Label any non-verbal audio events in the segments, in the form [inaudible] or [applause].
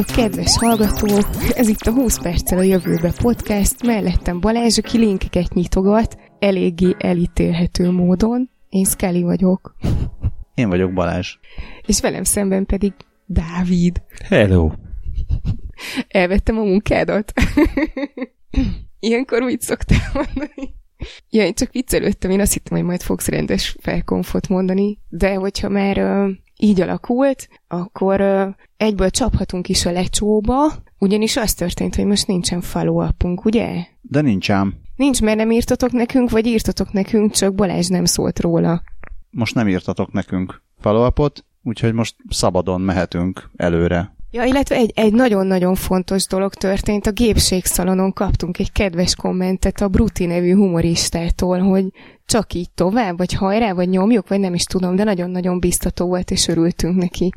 Sziasztok, kedves hallgatók! Ez itt a 20 perccel a jövőbe podcast, mellettem Balázs, aki linkeket nyitogat, eléggé elítélhető módon. Én Skelly vagyok. Én vagyok Balázs. És velem szemben pedig Dávid. Hello! Elvettem a munkádat. Ilyenkor mit szoktál mondani? Ja, én csak viccelődtem, én azt hittem, hogy majd fogsz rendes felkonfot mondani, de hogyha már uh, így alakult, akkor egyből csaphatunk is a lecsóba, ugyanis az történt, hogy most nincsen follow ugye? De nincs ám. Nincs, mert nem írtatok nekünk, vagy írtatok nekünk, csak Balázs nem szólt róla. Most nem írtatok nekünk follow úgyhogy most szabadon mehetünk előre. Ja, illetve egy, egy nagyon-nagyon fontos dolog történt. A gépségszalonon kaptunk egy kedves kommentet a Bruti nevű humoristától, hogy csak így tovább, vagy hajrá, vagy nyomjuk, vagy nem is tudom, de nagyon-nagyon biztató volt, és örültünk neki.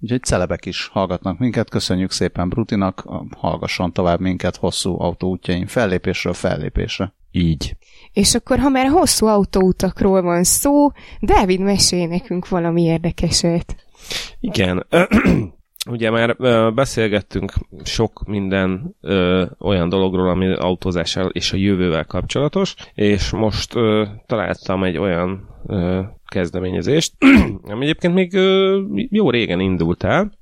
Úgyhogy celebek is hallgatnak minket, köszönjük szépen Brutinak, hallgasson tovább minket hosszú autóútjain, fellépésről fellépésre. Így. És akkor, ha már hosszú autóutakról van szó, Dávid mesél nekünk valami érdekeset. Igen. [clears throat] Ugye már ö, beszélgettünk sok minden ö, olyan dologról, ami autózással és a jövővel kapcsolatos, és most ö, találtam egy olyan ö, kezdeményezést, [clears throat] ami egyébként még ö, jó régen indult el.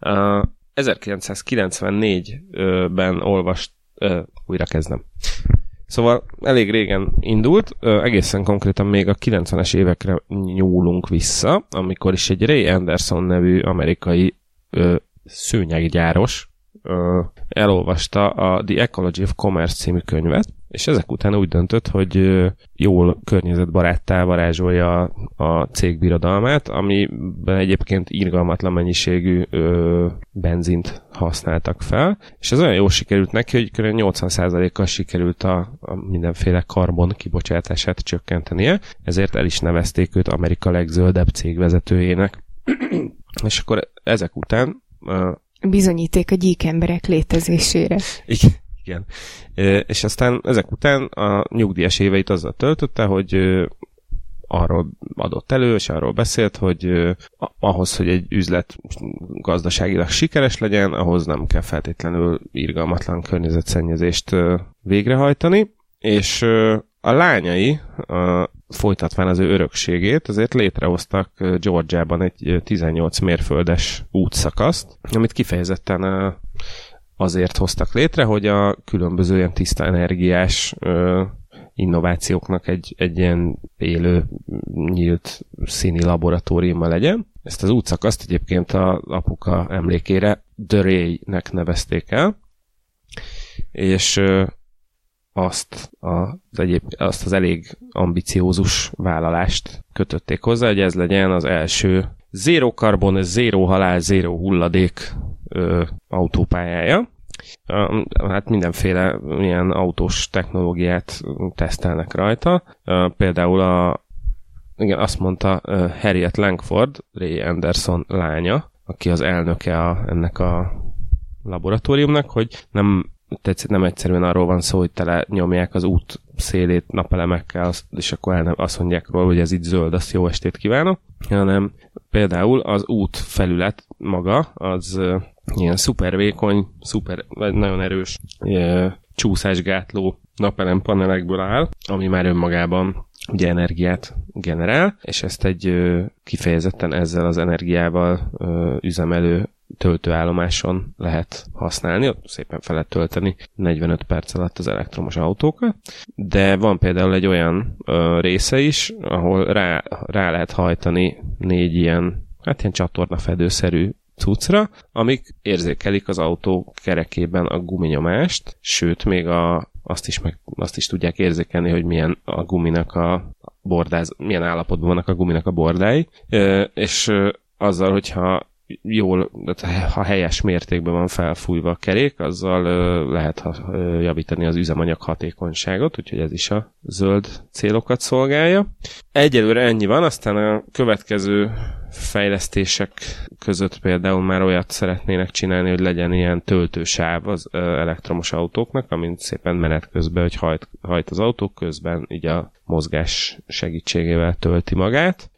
Uh, 1994-ben olvast, ö, újra kezdem. Szóval elég régen indult, egészen konkrétan még a 90-es évekre nyúlunk vissza, amikor is egy Ray Anderson nevű amerikai ö, szőnyeggyáros elolvasta a The Ecology of Commerce című könyvet, és ezek után úgy döntött, hogy jól környezetbaráttá varázsolja a cég birodalmát, amiben egyébként irgalmatlan mennyiségű ö, benzint használtak fel, és ez olyan jól sikerült neki, hogy kb. 80%-kal sikerült a, a mindenféle karbon kibocsátását csökkentenie, ezért el is nevezték őt Amerika legzöldebb cégvezetőjének. [clears throat] és akkor ezek után... Bizonyíték a gyík emberek létezésére. Igen. Igen. És aztán ezek után a nyugdíjas éveit azzal töltötte, hogy arról adott elő, és arról beszélt, hogy ahhoz, hogy egy üzlet gazdaságilag sikeres legyen, ahhoz nem kell feltétlenül irgalmatlan környezetszennyezést végrehajtani, és a lányai a, folytatván az ő örökségét, azért létrehoztak Georgiában egy 18 mérföldes útszakaszt, amit kifejezetten azért hoztak létre, hogy a különböző ilyen tiszta energiás innovációknak egy, egy ilyen élő, nyílt színi laboratóriuma legyen. Ezt az útszakaszt egyébként a apuka emlékére Ray-nek nevezték el, és azt az, egyéb, azt az elég ambiciózus vállalást kötötték hozzá, hogy ez legyen az első zéro karbon, zéro halál, zéro hulladék ö, autópályája. Hát mindenféle ilyen autós technológiát tesztelnek rajta. Például a, igen, azt mondta Harriet Langford, Ray Anderson lánya, aki az elnöke a, ennek a laboratóriumnak, hogy nem nem egyszerűen arról van szó, hogy tele nyomják az út szélét napelemekkel, és akkor el nem azt mondják róla, hogy ez itt zöld, azt jó estét kívánok, hanem például az út felület maga, az ilyen szuper vékony, szuper, vagy nagyon erős csúszásgátló napelem panelekből áll, ami már önmagában ugye energiát generál, és ezt egy kifejezetten ezzel az energiával üzemelő töltőállomáson lehet használni, ott szépen fel lehet tölteni 45 perc alatt az elektromos autókat, de van például egy olyan ö, része is, ahol rá, rá lehet hajtani négy ilyen, hát ilyen csatornafedőszerű cuccra, amik érzékelik az autó kerekében a guminyomást, sőt, még a, azt, is meg, azt is tudják érzékelni, hogy milyen a guminak a bordáz, milyen állapotban vannak a guminak a bordái, és azzal, hogyha jól, ha helyes mértékben van felfújva a kerék, azzal lehet javítani az üzemanyag hatékonyságot, úgyhogy ez is a zöld célokat szolgálja. Egyelőre ennyi van, aztán a következő fejlesztések között például már olyat szeretnének csinálni, hogy legyen ilyen töltősáv az elektromos autóknak, amint szépen menet közben, hogy hajt, hajt az autók közben, így a mozgás segítségével tölti magát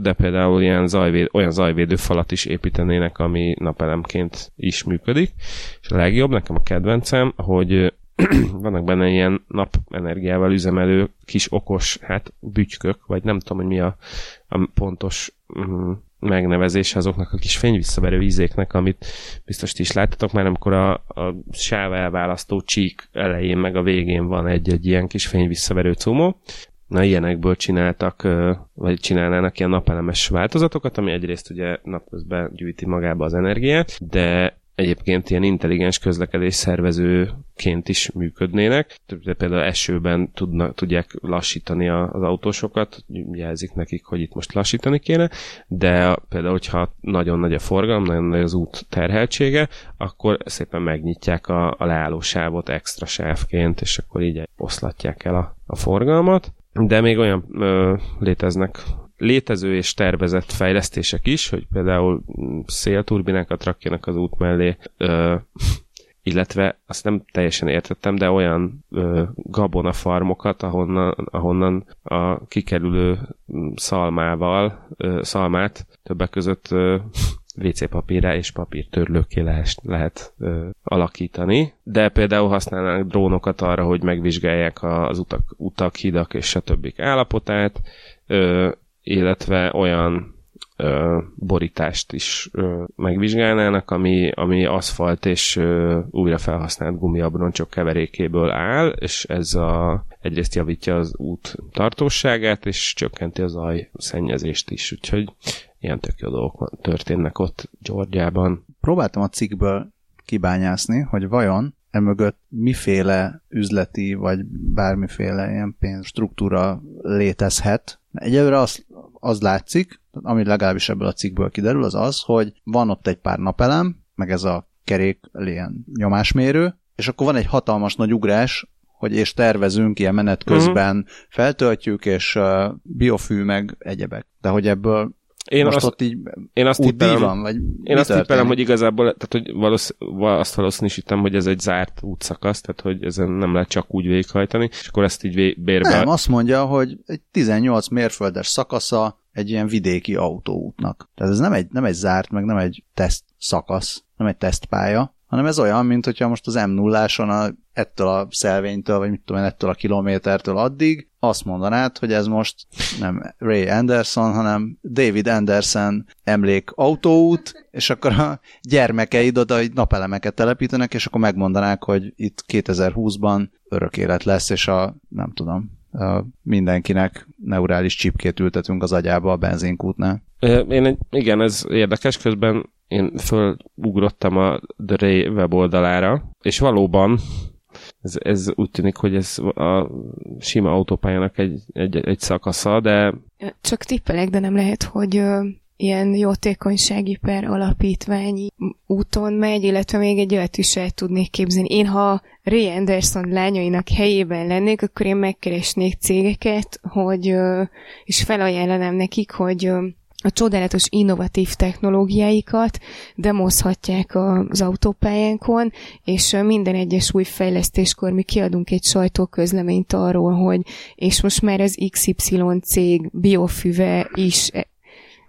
de például ilyen zajvéd, olyan zajvédő falat is építenének, ami napelemként is működik. És a legjobb, nekem a kedvencem, hogy [clears throat] vannak benne ilyen napenergiával üzemelő kis okos, hát bütykök, vagy nem tudom, hogy mi a, a pontos um, megnevezése azoknak a kis fényvisszaverő ízéknek, amit biztos ti is láttatok már, amikor a, a sáv elválasztó csík elején meg a végén van egy-egy ilyen kis fényvisszaverő cumó. Na, ilyenekből csináltak, vagy csinálnának ilyen napelemes változatokat, ami egyrészt ugye napközben gyűjti magába az energiát, de egyébként ilyen intelligens közlekedés szervezőként is működnének. De például esőben tudnak, tudják lassítani az autósokat, jelzik nekik, hogy itt most lassítani kéne, de például, hogyha nagyon nagy a forgalom, nagyon nagy az út terheltsége, akkor szépen megnyitják a, a leállósávot extra sávként, és akkor így oszlatják el a, a forgalmat. De még olyan ö, léteznek létező és tervezett fejlesztések is, hogy például szélturbinákat rakjanak az út mellé, ö, illetve azt nem teljesen értettem, de olyan ö, gabonafarmokat, ahonnan, ahonnan a kikerülő szalmával, ö, szalmát többek között ö, WC papírra és papírtörlőké lehet, lehet ö, alakítani, de például használnak drónokat arra, hogy megvizsgálják az utak, utak hidak és a többik állapotát, ö, illetve olyan ö, borítást is ö, megvizsgálnának, ami, ami aszfalt és ö, újra felhasznált gumiabroncsok keverékéből áll, és ez a, egyrészt javítja az út tartóságát, és csökkenti az aj szennyezést is, úgyhogy ilyen tök jó dolgok történnek ott Georgiában. Próbáltam a cikkből kibányászni, hogy vajon emögött miféle üzleti, vagy bármiféle ilyen pénzstruktúra létezhet. Egyelőre az, az látszik, ami legalábbis ebből a cikkből kiderül, az az, hogy van ott egy pár napelem, meg ez a kerék ilyen nyomásmérő, és akkor van egy hatalmas nagy ugrás, hogy és tervezünk ilyen menet közben, uh-huh. feltöltjük, és uh, biofű meg egyebek. De hogy ebből én Most azt, ott így én azt tippelem, van, vagy én azt tippelem, hogy igazából, tehát hogy valósz, azt valószínűsítem, hogy ez egy zárt útszakasz, tehát hogy ezen nem lehet csak úgy végighajtani, és akkor ezt így bérbe... Nem, azt mondja, hogy egy 18 mérföldes szakasza egy ilyen vidéki autóútnak. Tehát ez nem egy, nem egy zárt, meg nem egy teszt szakasz, nem egy tesztpálya, hanem ez olyan, mint hogyha most az m 0 a, ettől a szelvénytől, vagy mit tudom én, ettől a kilométertől addig azt mondanád, hogy ez most nem Ray Anderson, hanem David Anderson emlék autóút, és akkor a gyermekeid oda egy napelemeket telepítenek, és akkor megmondanák, hogy itt 2020-ban örök élet lesz, és a, nem tudom, a mindenkinek neurális csipkét ültetünk az agyába a benzinkútnál. Én egy, igen, ez érdekes, közben én fölugrottam a The Ray weboldalára, és valóban ez, ez úgy tűnik, hogy ez a sima autópályának egy, egy, egy szakasza, de... Csak tippelek, de nem lehet, hogy ö, ilyen jótékonysági per alapítványi úton megy, illetve még egy olyat is el tudnék képzelni. Én, ha Ray Anderson lányainak helyében lennék, akkor én megkeresnék cégeket, hogy, ö, és felajánlanám nekik, hogy ö, a csodálatos innovatív technológiáikat demozhatják az autópályánkon, és minden egyes új fejlesztéskor mi kiadunk egy sajtóközleményt arról, hogy és most már az XY cég biofüve is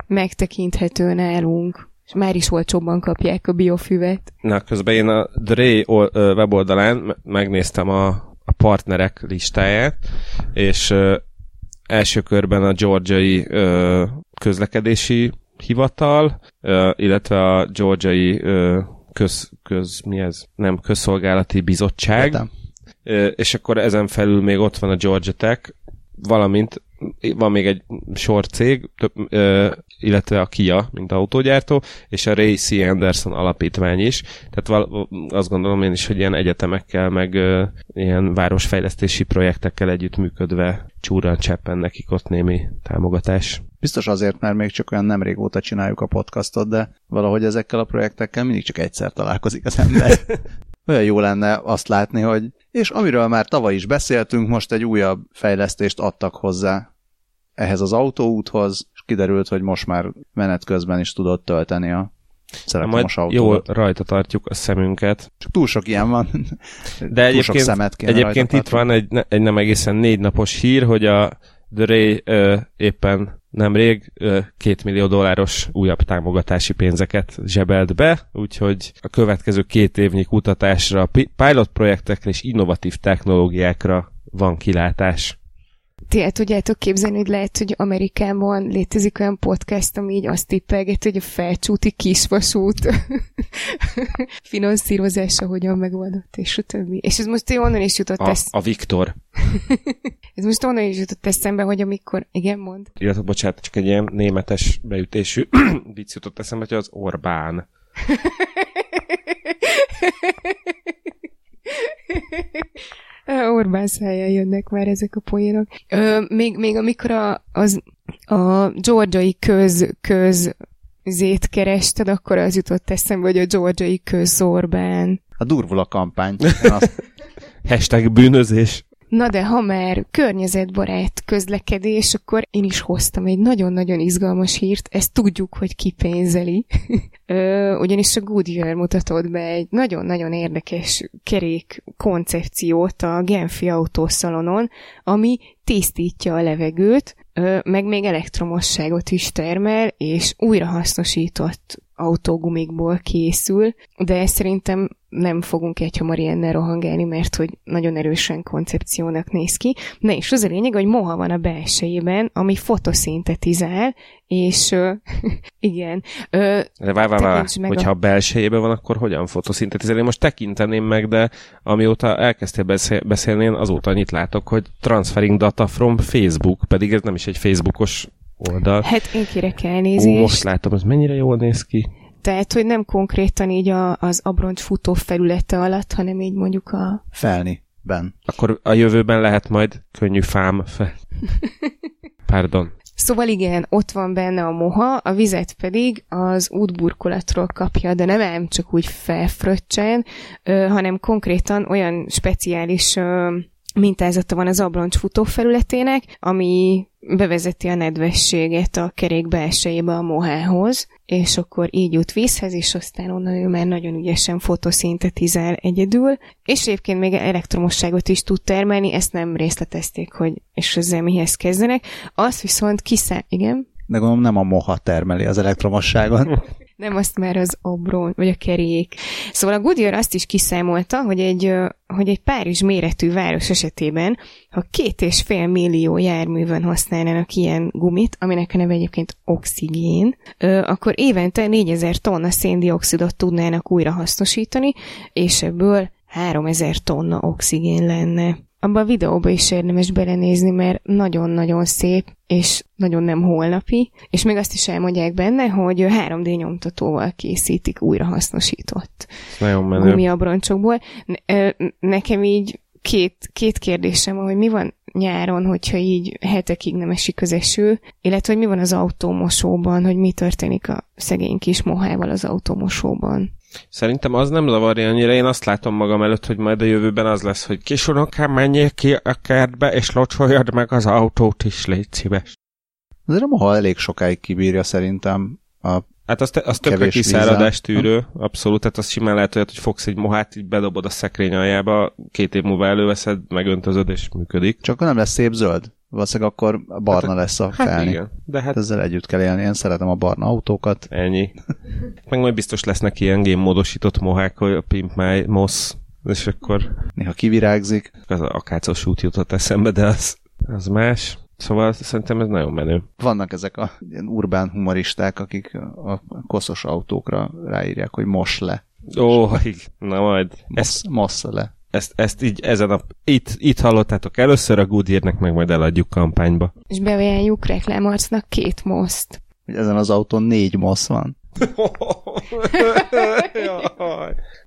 megtekinthető nálunk és már is olcsóbban kapják a biofüvet. Na, közben én a Dre weboldalán megnéztem a, a partnerek listáját, és első körben a georgiai ö, közlekedési hivatal, ö, illetve a georgiai ö, köz, köz, mi ez? Nem, közszolgálati bizottság. Ö, és akkor ezen felül még ott van a Georgia Tech, valamint van még egy sor cég, több, ö, illetve a Kia, mint autógyártó, és a Ray C. Anderson alapítvány is. Tehát val- azt gondolom én is, hogy ilyen egyetemekkel, meg ö, ilyen városfejlesztési projektekkel együttműködve csúran cseppen nekik ott némi támogatás. Biztos azért, mert még csak olyan nem régóta csináljuk a podcastot, de valahogy ezekkel a projektekkel mindig csak egyszer találkozik az ember. [laughs] Olyan jó lenne azt látni, hogy és amiről már tavaly is beszéltünk, most egy újabb fejlesztést adtak hozzá ehhez az autóúthoz, és kiderült, hogy most már menet közben is tudott tölteni a szerelkomos autót. Jól rajta tartjuk a szemünket. Csak túl sok ilyen van. De túl egyébként, sok szemet egyébként itt van egy, egy nem egészen négy napos hír, hogy a The Ray ö, éppen nemrég két millió dolláros újabb támogatási pénzeket zsebelt be, úgyhogy a következő két évnyi kutatásra, pilot projektekre és innovatív technológiákra van kilátás. Ti el tudjátok képzelni, hogy lehet, hogy Amerikában létezik olyan podcast, ami így azt tippelget, hogy a felcsúti kisvasút [laughs] finanszírozása hogyan megoldott, és a többi. És ez most onnan is jutott a, esz... a Viktor. [laughs] ez most onnan is jutott eszembe, hogy amikor... Igen, mond. Illetve, bocsánat, csak egy ilyen németes beütésű [clears throat] vicc jutott eszembe, hogy az Orbán. [laughs] [laughs] Orbán szájjal jönnek már ezek a poénok. Ö, még, még amikor a, az, a georgiai köz, köz zét kerested, akkor az jutott eszembe, hogy a georgiai köz Orbán. A durvul a kampány. [laughs] Hashtag bűnözés. Na de ha már környezetbarát közlekedés, akkor én is hoztam egy nagyon-nagyon izgalmas hírt, ezt tudjuk, hogy ki pénzeli. [laughs] ugyanis a Goodyear mutatott be egy nagyon-nagyon érdekes kerék koncepciót a Genfi autószalonon, ami tisztítja a levegőt, meg még elektromosságot is termel, és újrahasznosított autógumikból készül, de szerintem nem fogunk egyhamar ilyennel rohangálni, mert hogy nagyon erősen koncepciónak néz ki. Na és az a lényeg, hogy moha van a belsejében, ami fotoszintetizál, és uh, [laughs] igen. Uh, de vár, vár, vár. Hogyha a... a belsejében van, akkor hogyan fotoszintetizál? Én most tekinteném meg, de amióta elkezdtél beszél, beszélni, én azóta annyit látok, hogy transferring data from Facebook, pedig ez nem is egy Facebookos oldal. Hát én kérek elnézést. Ó, most látom, ez mennyire jól néz ki. Tehát, hogy nem konkrétan így a, az abroncs futó felülete alatt, hanem így mondjuk a... Felni. Ben. Akkor a jövőben lehet majd könnyű fám fel. [laughs] Pardon. Szóval igen, ott van benne a moha, a vizet pedig az útburkolatról kapja, de nem ám csak úgy felfröccsen, hanem konkrétan olyan speciális ö, mintázata van az abroncs futófelületének, ami bevezeti a nedvességet a kerék belsejébe a mohához, és akkor így jut vízhez, és aztán onnan ő már nagyon ügyesen fotoszintetizál egyedül, és egyébként még elektromosságot is tud termelni, ezt nem részletezték, hogy és ezzel mihez kezdenek. Azt viszont kiszá... Igen? De gondolom nem a moha termeli az elektromosságot. [laughs] Nem azt már az obrón, vagy a kerék. Szóval a Goodyear azt is kiszámolta, hogy egy, hogy egy Párizs méretű város esetében, ha két és fél millió járművön használnának ilyen gumit, aminek a neve egyébként oxigén, akkor évente 4000 tonna széndiokszidot tudnának újra hasznosítani, és ebből 3000 tonna oxigén lenne abban a videóba is érdemes belenézni, mert nagyon-nagyon szép, és nagyon nem holnapi, és még azt is elmondják benne, hogy 3D nyomtatóval készítik újrahasznosított gumiabroncsokból. Nekem így két, két kérdésem van, hogy mi van nyáron, hogyha így hetekig nem esik az eső, illetve hogy mi van az autómosóban, hogy mi történik a szegény kis mohával az autómosóban. Szerintem az nem zavarja annyira, én azt látom magam előtt, hogy majd a jövőben az lesz, hogy kisunokám, menjél ki a kertbe, és locsoljad meg az autót is, légy szíves. Azért a moha elég sokáig kibírja szerintem a Hát az, az tökre kiszáradás tűrő, abszolút, tehát az simán lehet olyat, hogy fogsz egy mohát, így bedobod a szekrény aljába, két év múlva előveszed, megöntözöd, és működik. Csak nem lesz szép zöld. Valószínűleg akkor barna hát, lesz a hát felni. Igen, de hát... Ezzel együtt kell élni. Én szeretem a barna autókat. Ennyi. [laughs] Meg majd biztos lesznek ilyen game módosított mohák, hogy a Pimp My Moss, és akkor... Néha kivirágzik. Az akácos út jutott eszembe, de az, az más. Szóval szerintem ez nagyon menő. Vannak ezek a ilyen urbán humoristák, akik a koszos autókra ráírják, hogy mos le. Ó, [laughs] na majd. Ezt, mossz le. Ezt, ezt így ezen a... Itt, itt hallottátok először a Goodyearnek, meg majd eladjuk kampányba. És beajánljuk reklámarcnak két most. Ezen az autón négy mosz van. [laughs]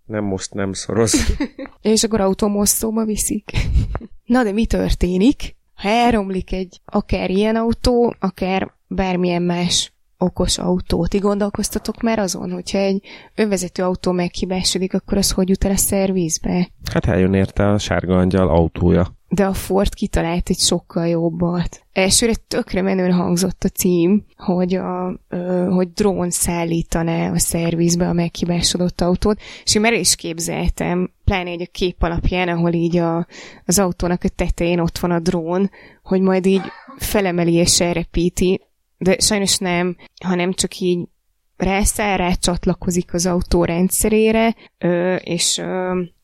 nem most nem szoroz. [laughs] És akkor automosszóba viszik. [laughs] Na de mi történik? Ha elromlik egy akár ilyen autó, akár bármilyen más okos autót. Ti gondolkoztatok már azon, hogyha egy önvezető autó meghibásodik, akkor az hogy jut el a szervizbe? Hát eljön érte a sárga angyal autója. De a Ford kitalált egy sokkal jobbat. Elsőre tökre menően hangzott a cím, hogy, a, ö, hogy drón szállítaná a szervizbe a meghibásodott autót, és én már is képzeltem, pláne egy a kép alapján, ahol így a, az autónak a tetején ott van a drón, hogy majd így felemeli és elrepíti de sajnos nem, hanem csak így rászáll, rá csatlakozik az autó rendszerére, és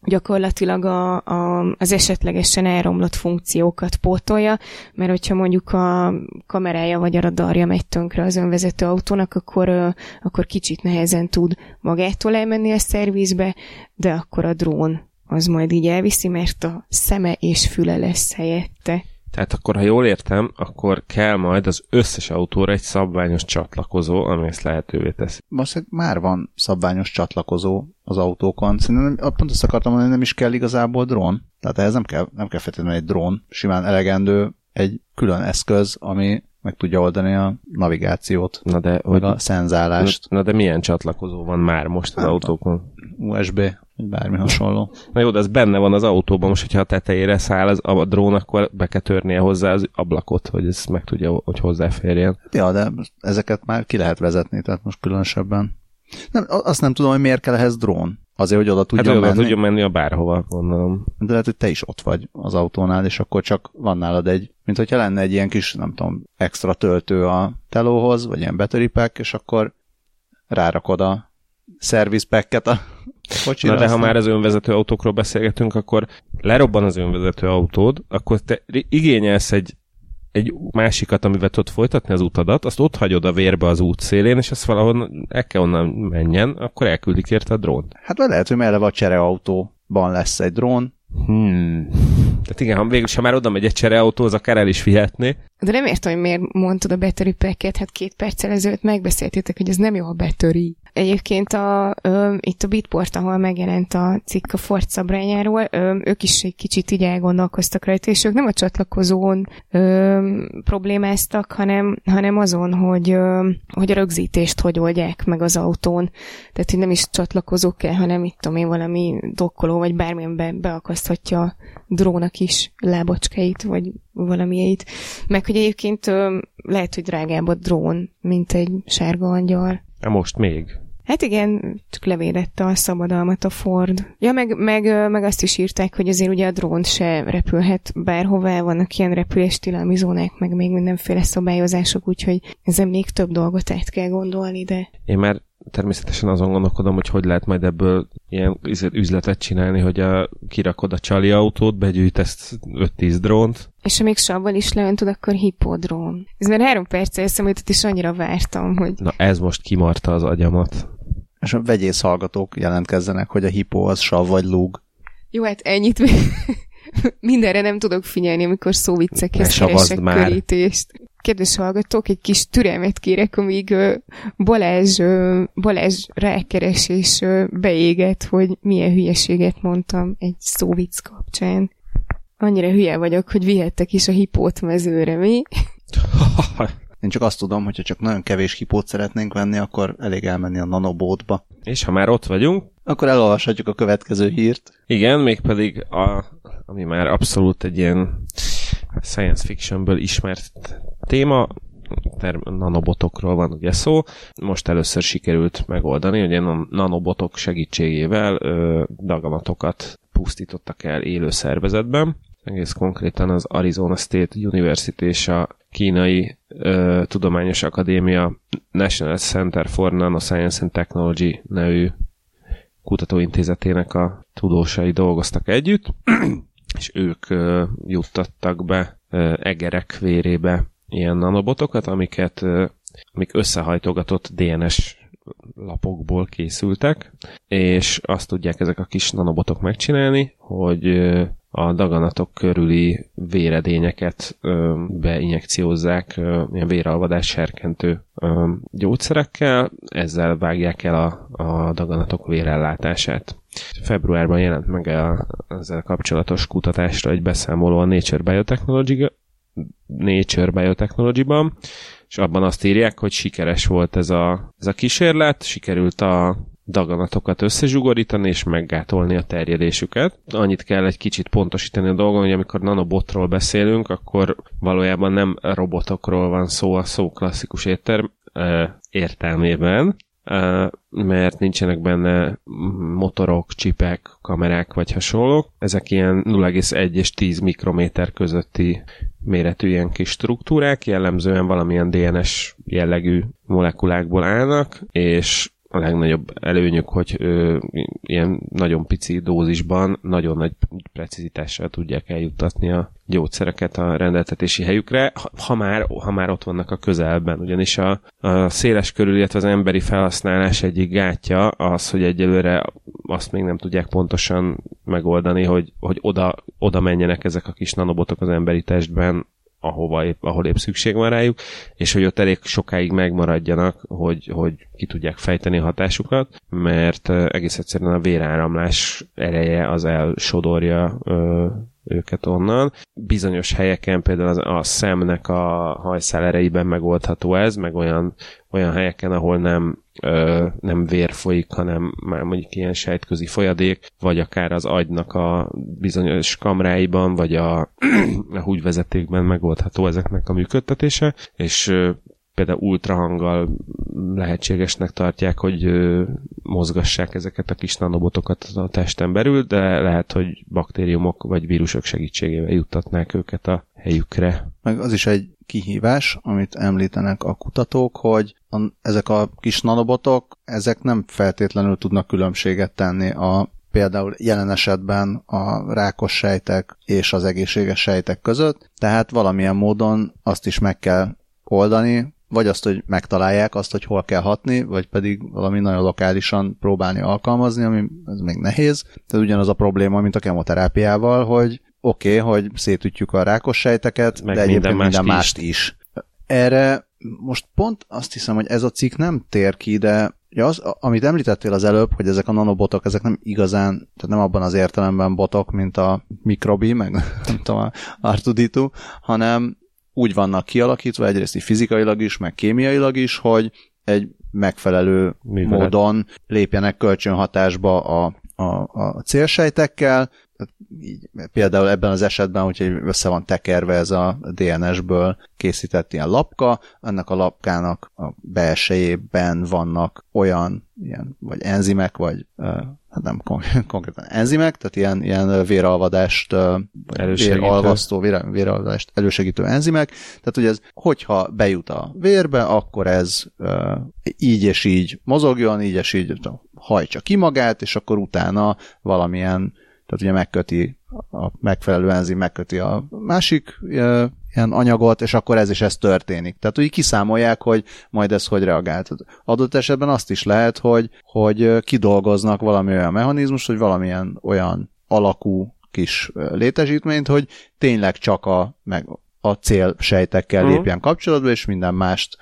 gyakorlatilag a, a, az esetlegesen elromlott funkciókat pótolja, mert hogyha mondjuk a kamerája vagy a radarja megy tönkre az önvezető autónak, akkor, akkor kicsit nehezen tud magától elmenni a szervizbe, de akkor a drón az majd így elviszi, mert a szeme és füle lesz helyette. Tehát akkor, ha jól értem, akkor kell majd az összes autóra egy szabványos csatlakozó, ami ezt lehetővé teszi. Most már van szabványos csatlakozó az autókon. Szerintem pont azt akartam mondani, nem is kell igazából drón. Tehát ehhez nem kell, nem kell feltétlenül egy drón. Simán elegendő egy külön eszköz, ami meg tudja oldani a navigációt, na de, meg hogy, a szenzálást. Na de milyen csatlakozó van már most az Hát, autókon? USB, bármi hasonló. Na jó, de ez benne van az autóban, most hogyha a tetejére száll az, a drón, akkor be kell törnie hozzá az ablakot, hogy ez meg tudja, hogy hozzáférjen. Ja, de ezeket már ki lehet vezetni, tehát most különösebben. Nem, azt nem tudom, hogy miért kell ehhez drón. Azért, hogy oda Hát tudjon oda menni. tudjon menni a bárhova, gondolom. De lehet, hogy te is ott vagy az autónál, és akkor csak van nálad egy, mint hogyha lenne egy ilyen kis, nem tudom, extra töltő a telóhoz, vagy ilyen battery pack, és akkor rárakod a service packet a kocsira. Na de ha már az önvezető autókról beszélgetünk, akkor lerobban az önvezető autód, akkor te igényelsz egy, egy másikat, amivel tudod folytatni az utadat, azt ott hagyod a vérbe az út szélén, és azt valahol el kell onnan menjen, akkor elküldik érte a drónt. Hát lehet, hogy eleve a csereautóban lesz egy drón, Hmm. Tehát igen, ha végül, ha már oda megy egy csereautó, az akár el is vihetné. De nem értem, hogy miért mondtad a battery packet, hát két perccel ezelőtt megbeszéltétek, hogy ez nem jó a battery. Egyébként a, ö, itt a Bitport, ahol megjelent a cikk a Ford szabrányáról, ö, ők is egy kicsit így elgondolkoztak rajta, és ők nem a csatlakozón ö, problémáztak, hanem, hanem azon, hogy, ö, hogy a rögzítést hogy oldják meg az autón. Tehát, hogy nem is csatlakozó kell, hanem mit tudom én, valami dokkoló, vagy bármilyen be, beakaszthatja a drónak is lábacskáit, vagy valamieit. Meg, hogy egyébként lehet, hogy drágább a drón, mint egy sárga angyal. Hát most még. Hát igen, csak levédette a szabadalmat a Ford. Ja, meg, meg, meg azt is írták, hogy azért ugye a drón se repülhet bárhová, vannak ilyen repüléstilalmi zónák, meg még mindenféle szabályozások, úgyhogy ezen még több dolgot át kell gondolni, de Én már természetesen azon gondolkodom, hogy hogy lehet majd ebből ilyen üzlet- üzletet csinálni, hogy a, kirakod a csali autót, begyűjtesz 5-10 drónt, és ha még savval is leöntod, akkor hipodrón. Ez már három perccel eszembe jutott, és annyira vártam, hogy Na ez most kimarta az agyamat. és a vegyész hallgatók jelentkezzenek, hogy a hipó az sav vagy lúg. Jó, hát ennyit még [laughs] mindenre nem tudok figyelni, amikor szóviccekhez keresek már. körítést. Kedves hallgatók, egy kis türelmet kérek, amíg Balázs, Balázs rákeres és beéget, hogy milyen hülyeséget mondtam egy szóvic kapcsán. Annyira hülye vagyok, hogy vihettek is a hipót mezőre, mi? [laughs] Én csak azt tudom, hogyha csak nagyon kevés hipót szeretnénk venni, akkor elég elmenni a nanobótba. És ha már ott vagyunk, Akkor elolvashatjuk a következő hírt. igen, mégpedig a, ami már abszolút egy ilyen science fictionből ismert téma, nanobotokról van ugye szó. Most először sikerült megoldani, hogy a nanobotok segítségével ö, daganatokat pusztítottak el élő szervezetben. Egész konkrétan az Arizona State University és a kínai ö, tudományos akadémia National Center for Nanoscience and Technology nevű kutatóintézetének a tudósai dolgoztak együtt, [clears throat] és ők juttattak be egerek vérébe ilyen nanobotokat, amiket, amik összehajtogatott DNS lapokból készültek, és azt tudják ezek a kis nanobotok megcsinálni, hogy a daganatok körüli véredényeket beinjekciózzák ilyen véralvadás serkentő gyógyszerekkel, ezzel vágják el a, a daganatok vérellátását. Februárban jelent meg a, ezzel kapcsolatos kutatásra egy beszámoló a Nature Biotechnology Nature Biotechnology-ban, és abban azt írják, hogy sikeres volt ez a, ez a kísérlet, sikerült a daganatokat összezsugorítani és meggátolni a terjedésüket. Annyit kell egy kicsit pontosítani a dolgon, hogy amikor nanobotról beszélünk, akkor valójában nem robotokról van szó a szó klasszikus érter, értelmében, mert nincsenek benne motorok, csipek, kamerák vagy hasonlók. Ezek ilyen 0,1 és 10 mikrométer közötti méretű ilyen kis struktúrák, jellemzően valamilyen DNS jellegű molekulákból állnak, és a legnagyobb előnyük, hogy ö, ilyen nagyon pici dózisban nagyon nagy precizitással tudják eljuttatni a gyógyszereket a rendeltetési helyükre, ha, már, ha már ott vannak a közelben. Ugyanis a, a széles körül, illetve az emberi felhasználás egyik gátja az, hogy egyelőre azt még nem tudják pontosan megoldani, hogy, hogy oda, oda menjenek ezek a kis nanobotok az emberi testben, ahova épp, ahol épp szükség van rájuk, és hogy ott elég sokáig megmaradjanak, hogy, hogy ki tudják fejteni a hatásukat, mert egész egyszerűen a véráramlás ereje az elsodorja ö, őket onnan. Bizonyos helyeken például az, a szemnek a hajszál erejében megoldható ez, meg olyan, olyan helyeken, ahol nem, ö, nem vér folyik, hanem már mondjuk ilyen sejtközi folyadék, vagy akár az agynak a bizonyos kamráiban, vagy a, [clears throat] a húgyvezetékben megoldható ezeknek a működtetése, és ö, például ultrahanggal lehetségesnek tartják, hogy mozgassák ezeket a kis nanobotokat a testen belül, de lehet, hogy baktériumok vagy vírusok segítségével juttatnák őket a helyükre. Meg az is egy kihívás, amit említenek a kutatók, hogy a, ezek a kis nanobotok, ezek nem feltétlenül tudnak különbséget tenni a például jelen esetben a rákos sejtek és az egészséges sejtek között, tehát valamilyen módon azt is meg kell oldani, vagy azt, hogy megtalálják azt, hogy hol kell hatni, vagy pedig valami nagyon lokálisan próbálni alkalmazni, ami ez még nehéz. Tehát ugyanaz a probléma, mint a kemoterápiával, hogy oké, okay, hogy szétütjük a rákos sejteket, Meg de egyébként minden, minden mást is. is. Erre most pont azt hiszem, hogy ez a cikk nem tér ki, de ja, az, amit említettél az előbb, hogy ezek a nanobotok, ezek nem igazán, tehát nem abban az értelemben botok, mint a mikrobi, meg [laughs] nem tudom, a Artuditu, hanem úgy vannak kialakítva, egyrészt így fizikailag is, meg kémiailag is, hogy egy megfelelő Művelet. módon lépjenek kölcsönhatásba a, a, a célsejtekkel, így, például ebben az esetben, hogyha össze van tekerve ez a DNS-ből készített ilyen lapka, ennek a lapkának a belsejében vannak olyan ilyen, vagy enzimek, vagy hát nem [laughs] konkrétan enzimek, tehát ilyen, ilyen véralvadást, véralvasztó, vér, véralvadást elősegítő enzimek, tehát hogy ez, hogyha bejut a vérbe, akkor ez így és így mozogjon, így és így hajtsa ki magát, és akkor utána valamilyen tehát ugye megköti a megfelelő enzim megköti a másik e, ilyen anyagot, és akkor ez is ez történik. Tehát úgy kiszámolják, hogy majd ez hogy reagált. Adott esetben azt is lehet, hogy, hogy kidolgoznak valami olyan mechanizmus, hogy valamilyen olyan alakú kis létesítményt, hogy tényleg csak a, meg a cél sejtekkel uh-huh. lépjen kapcsolatba, és minden mást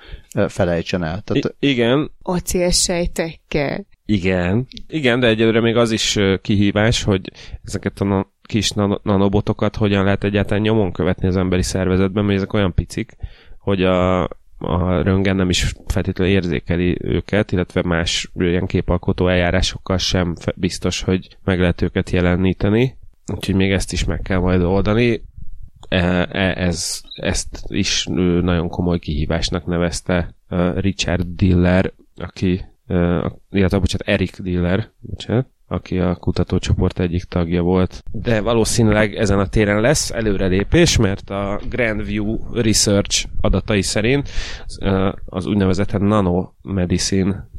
felejtsen el. Tehát, I- igen. A cél sejtekkel. Igen. Igen, de egyelőre még az is kihívás, hogy ezeket a kis nanobotokat hogyan lehet egyáltalán nyomon követni az emberi szervezetben, mert ezek olyan picik, hogy a, a röntgen nem is feltétlenül érzékeli őket, illetve más ilyen képalkotó eljárásokkal sem biztos, hogy meg lehet őket jeleníteni. Úgyhogy még ezt is meg kell majd oldani. E, e, ez, ezt is nagyon komoly kihívásnak nevezte Richard Diller, aki illetve bocsánat, Eric Diller, bocsánat, aki a kutatócsoport egyik tagja volt. De valószínűleg ezen a téren lesz előrelépés, mert a Grandview Research adatai szerint az úgynevezett nanomedicine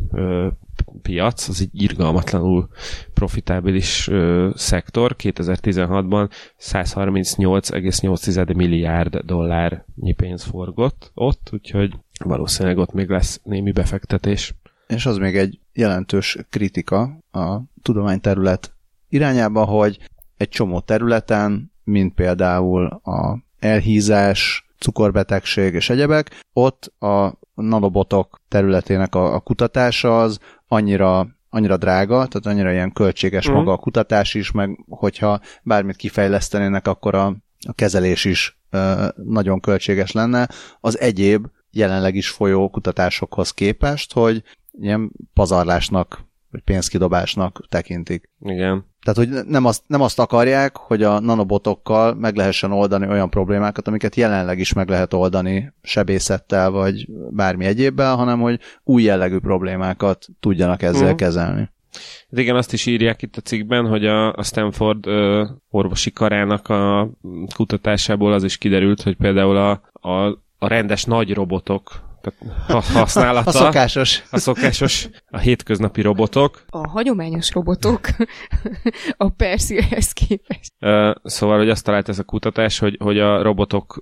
piac, az egy irgalmatlanul profitábilis szektor. 2016-ban 138,8 milliárd dollárnyi pénz forgott ott, úgyhogy valószínűleg ott még lesz némi befektetés és az még egy jelentős kritika a tudományterület irányába, hogy egy csomó területen, mint például a elhízás, cukorbetegség és egyebek, ott a nanobotok területének a, a kutatása az annyira annyira drága, tehát annyira ilyen költséges uh-huh. maga a kutatás is, meg hogyha bármit kifejlesztenének, akkor a, a kezelés is ö, nagyon költséges lenne. Az egyéb jelenleg is folyó kutatásokhoz képest, hogy ilyen pazarlásnak, vagy pénzkidobásnak tekintik. Igen. Tehát, hogy nem azt, nem azt akarják, hogy a nanobotokkal meg lehessen oldani olyan problémákat, amiket jelenleg is meg lehet oldani sebészettel, vagy bármi egyébben, hanem hogy új jellegű problémákat tudjanak ezzel uh-huh. kezelni. Igen, azt is írják itt a cikkben, hogy a, a Stanford ö, orvosi karának a kutatásából az is kiderült, hogy például a, a, a rendes nagy robotok használata. A szokásos. A szokásos, a hétköznapi robotok. A hagyományos robotok a Persilhez képest. Szóval, hogy azt talált ez a kutatás, hogy, hogy a robotok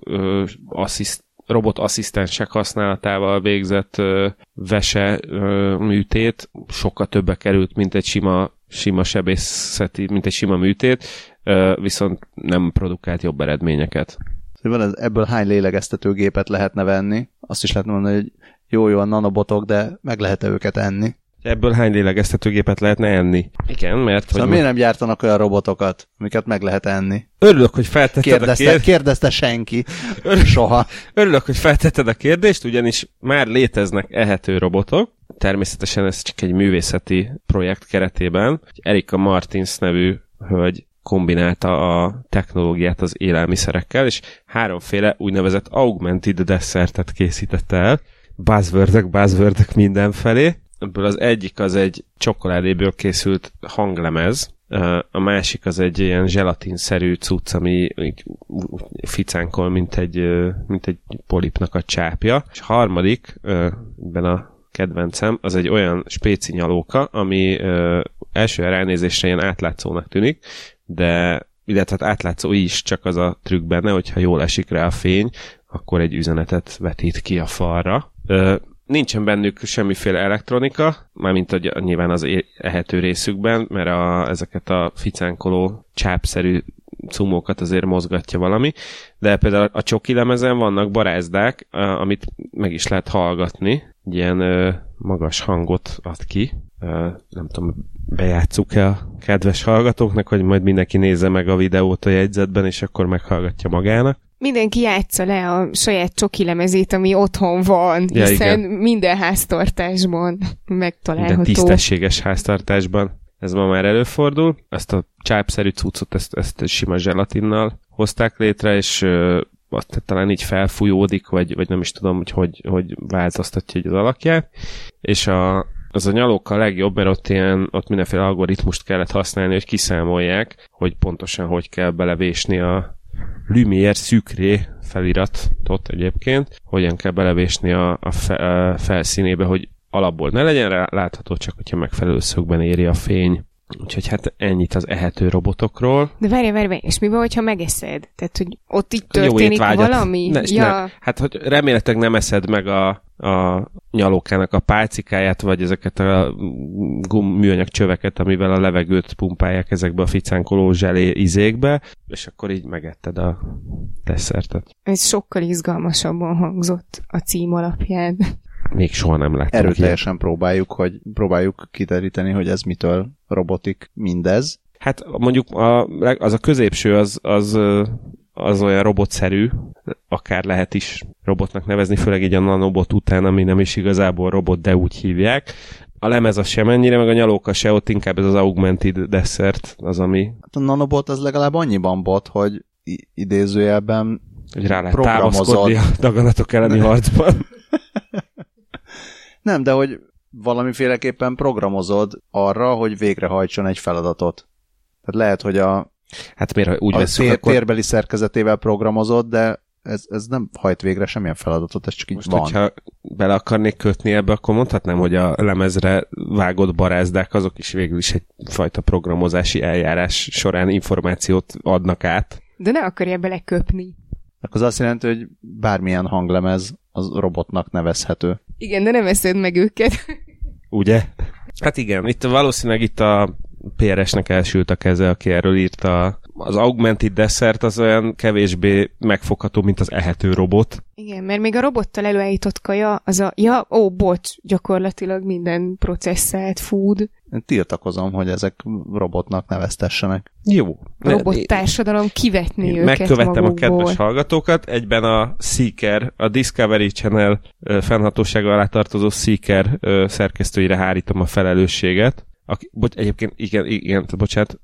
assziszt, robot asszisztensek használatával végzett ö, vese ö, műtét sokkal többe került, mint egy sima, sima sebészeti, mint egy sima műtét, ö, viszont nem produkált jobb eredményeket hogy van ez, ebből hány lélegeztetőgépet lehetne venni. Azt is lehetne mondani, hogy jó, jó a nanobotok, de meg lehet-e őket enni. Ebből hány lélegeztetőgépet lehetne enni? Igen, mert... Szóval hogy miért nem gyártanak olyan robotokat, amiket meg lehet enni? Örülök, hogy feltetted kérdezte, a kérdést. Kérdezte senki. [laughs] Örülök, Soha. Örülök, hogy feltetted a kérdést, ugyanis már léteznek ehető robotok. Természetesen ez csak egy művészeti projekt keretében. Erika Martins nevű hölgy kombinálta a technológiát az élelmiszerekkel, és háromféle úgynevezett augmented dessertet készítette el, buzzwordök, buzzwordök mindenfelé. Ebből az egyik az egy csokoládéből készült hanglemez, a másik az egy ilyen zselatinszerű cucc, ami ficánkol, mint egy, mint egy polipnak a csápja. És harmadik, ebben a kedvencem, az egy olyan spéci nyalóka, ami első ránézésre ilyen átlátszónak tűnik, de illetve hát átlátszó is, csak az a trükk benne, hogyha jól esik rá a fény, akkor egy üzenetet vetít ki a falra. Ö, nincsen bennük semmiféle elektronika, mármint hogy nyilván az ehető részükben, mert a, ezeket a ficánkoló csápszerű cumókat azért mozgatja valami, de például a csoki lemezen vannak barázdák, amit meg is lehet hallgatni, ilyen magas hangot ad ki, nem tudom, bejátszuk-e a kedves hallgatóknak, hogy majd mindenki nézze meg a videót a jegyzetben, és akkor meghallgatja magának. Mindenki játsza le a saját csoki lemezét, ami otthon van, ja, hiszen igen. minden háztartásban megtalálható. Minden tisztességes háztartásban. Ez ma már előfordul. Ezt a csápszerű cuccot, ezt, ezt sima zselatinnal hozták létre, és azt talán így felfújódik, vagy, vagy nem is tudom, hogy hogy, hogy változtatja az alakját. És a, az a nyalók legjobb, mert ott, ilyen, ott mindenféle algoritmust kellett használni, hogy kiszámolják, hogy pontosan hogy kell belevésni a Lumière szükré feliratot egyébként, hogyan kell belevésni a, a, fe, a felszínébe, hogy alapból ne legyen rá látható, csak hogyha megfelelő szögben éri a fény. Úgyhogy hát ennyit az ehető robotokról. De várj, várj, várj, és mi van, hogyha megeszed? Tehát, hogy ott itt történik Jó valami? Ne, ja. ne. Hát, hogy remélhetőleg nem eszed meg a, a nyalókának a pálcikáját, vagy ezeket a gum műanyag csöveket, amivel a levegőt pumpálják ezekbe a ficánkoló zselé izékbe, és akkor így megetted a desszertet. Ez sokkal izgalmasabban hangzott a cím alapján még soha nem láttam. Erőteljesen ilyen. próbáljuk, hogy próbáljuk kideríteni, hogy ez mitől robotik mindez. Hát mondjuk a, az a középső az, az, az olyan robotszerű, akár lehet is robotnak nevezni, főleg így a nanobot után, ami nem is igazából robot, de úgy hívják. A lemez az sem ennyire, meg a nyalóka se, ott inkább ez az augmented desert az, ami... Hát a nanobot az legalább annyiban bot, hogy idézőjelben hogy rá lehet támaszkodni a daganatok elleni [laughs] harcban. Nem, de hogy valamiféleképpen programozod arra, hogy végrehajtson egy feladatot. Tehát lehet, hogy a, hát miért, úgy a veszünk, tér, akkor... térbeli szerkezetével programozod, de ez, ez nem hajt végre semmilyen feladatot, ez csak így Most, van. hogyha bele akarnék kötni ebbe, akkor mondhatnám, hogy a lemezre vágott barázdák azok is végül is egyfajta programozási eljárás során információt adnak át. De ne akarja beleköpni. Akkor az azt jelenti, hogy bármilyen hanglemez az robotnak nevezhető. Igen, de nem eszed meg őket. Ugye? Hát igen, itt valószínűleg itt a PRS-nek elsült a keze, aki erről írta. Az augmented dessert az olyan kevésbé megfogható, mint az ehető robot. Igen, mert még a robottal előállított kaja, az a, ja, ó, bocs, gyakorlatilag minden processzált food. Én tiltakozom, hogy ezek robotnak neveztessenek. Jó. Robot társadalom kivetni Én őket Megkövettem magukból. a kedves hallgatókat. Egyben a Seeker, a Discovery Channel fennhatósága alá tartozó Seeker szerkesztőire hárítom a felelősséget, aki, bocs, egyébként igen, igen, bocsánat,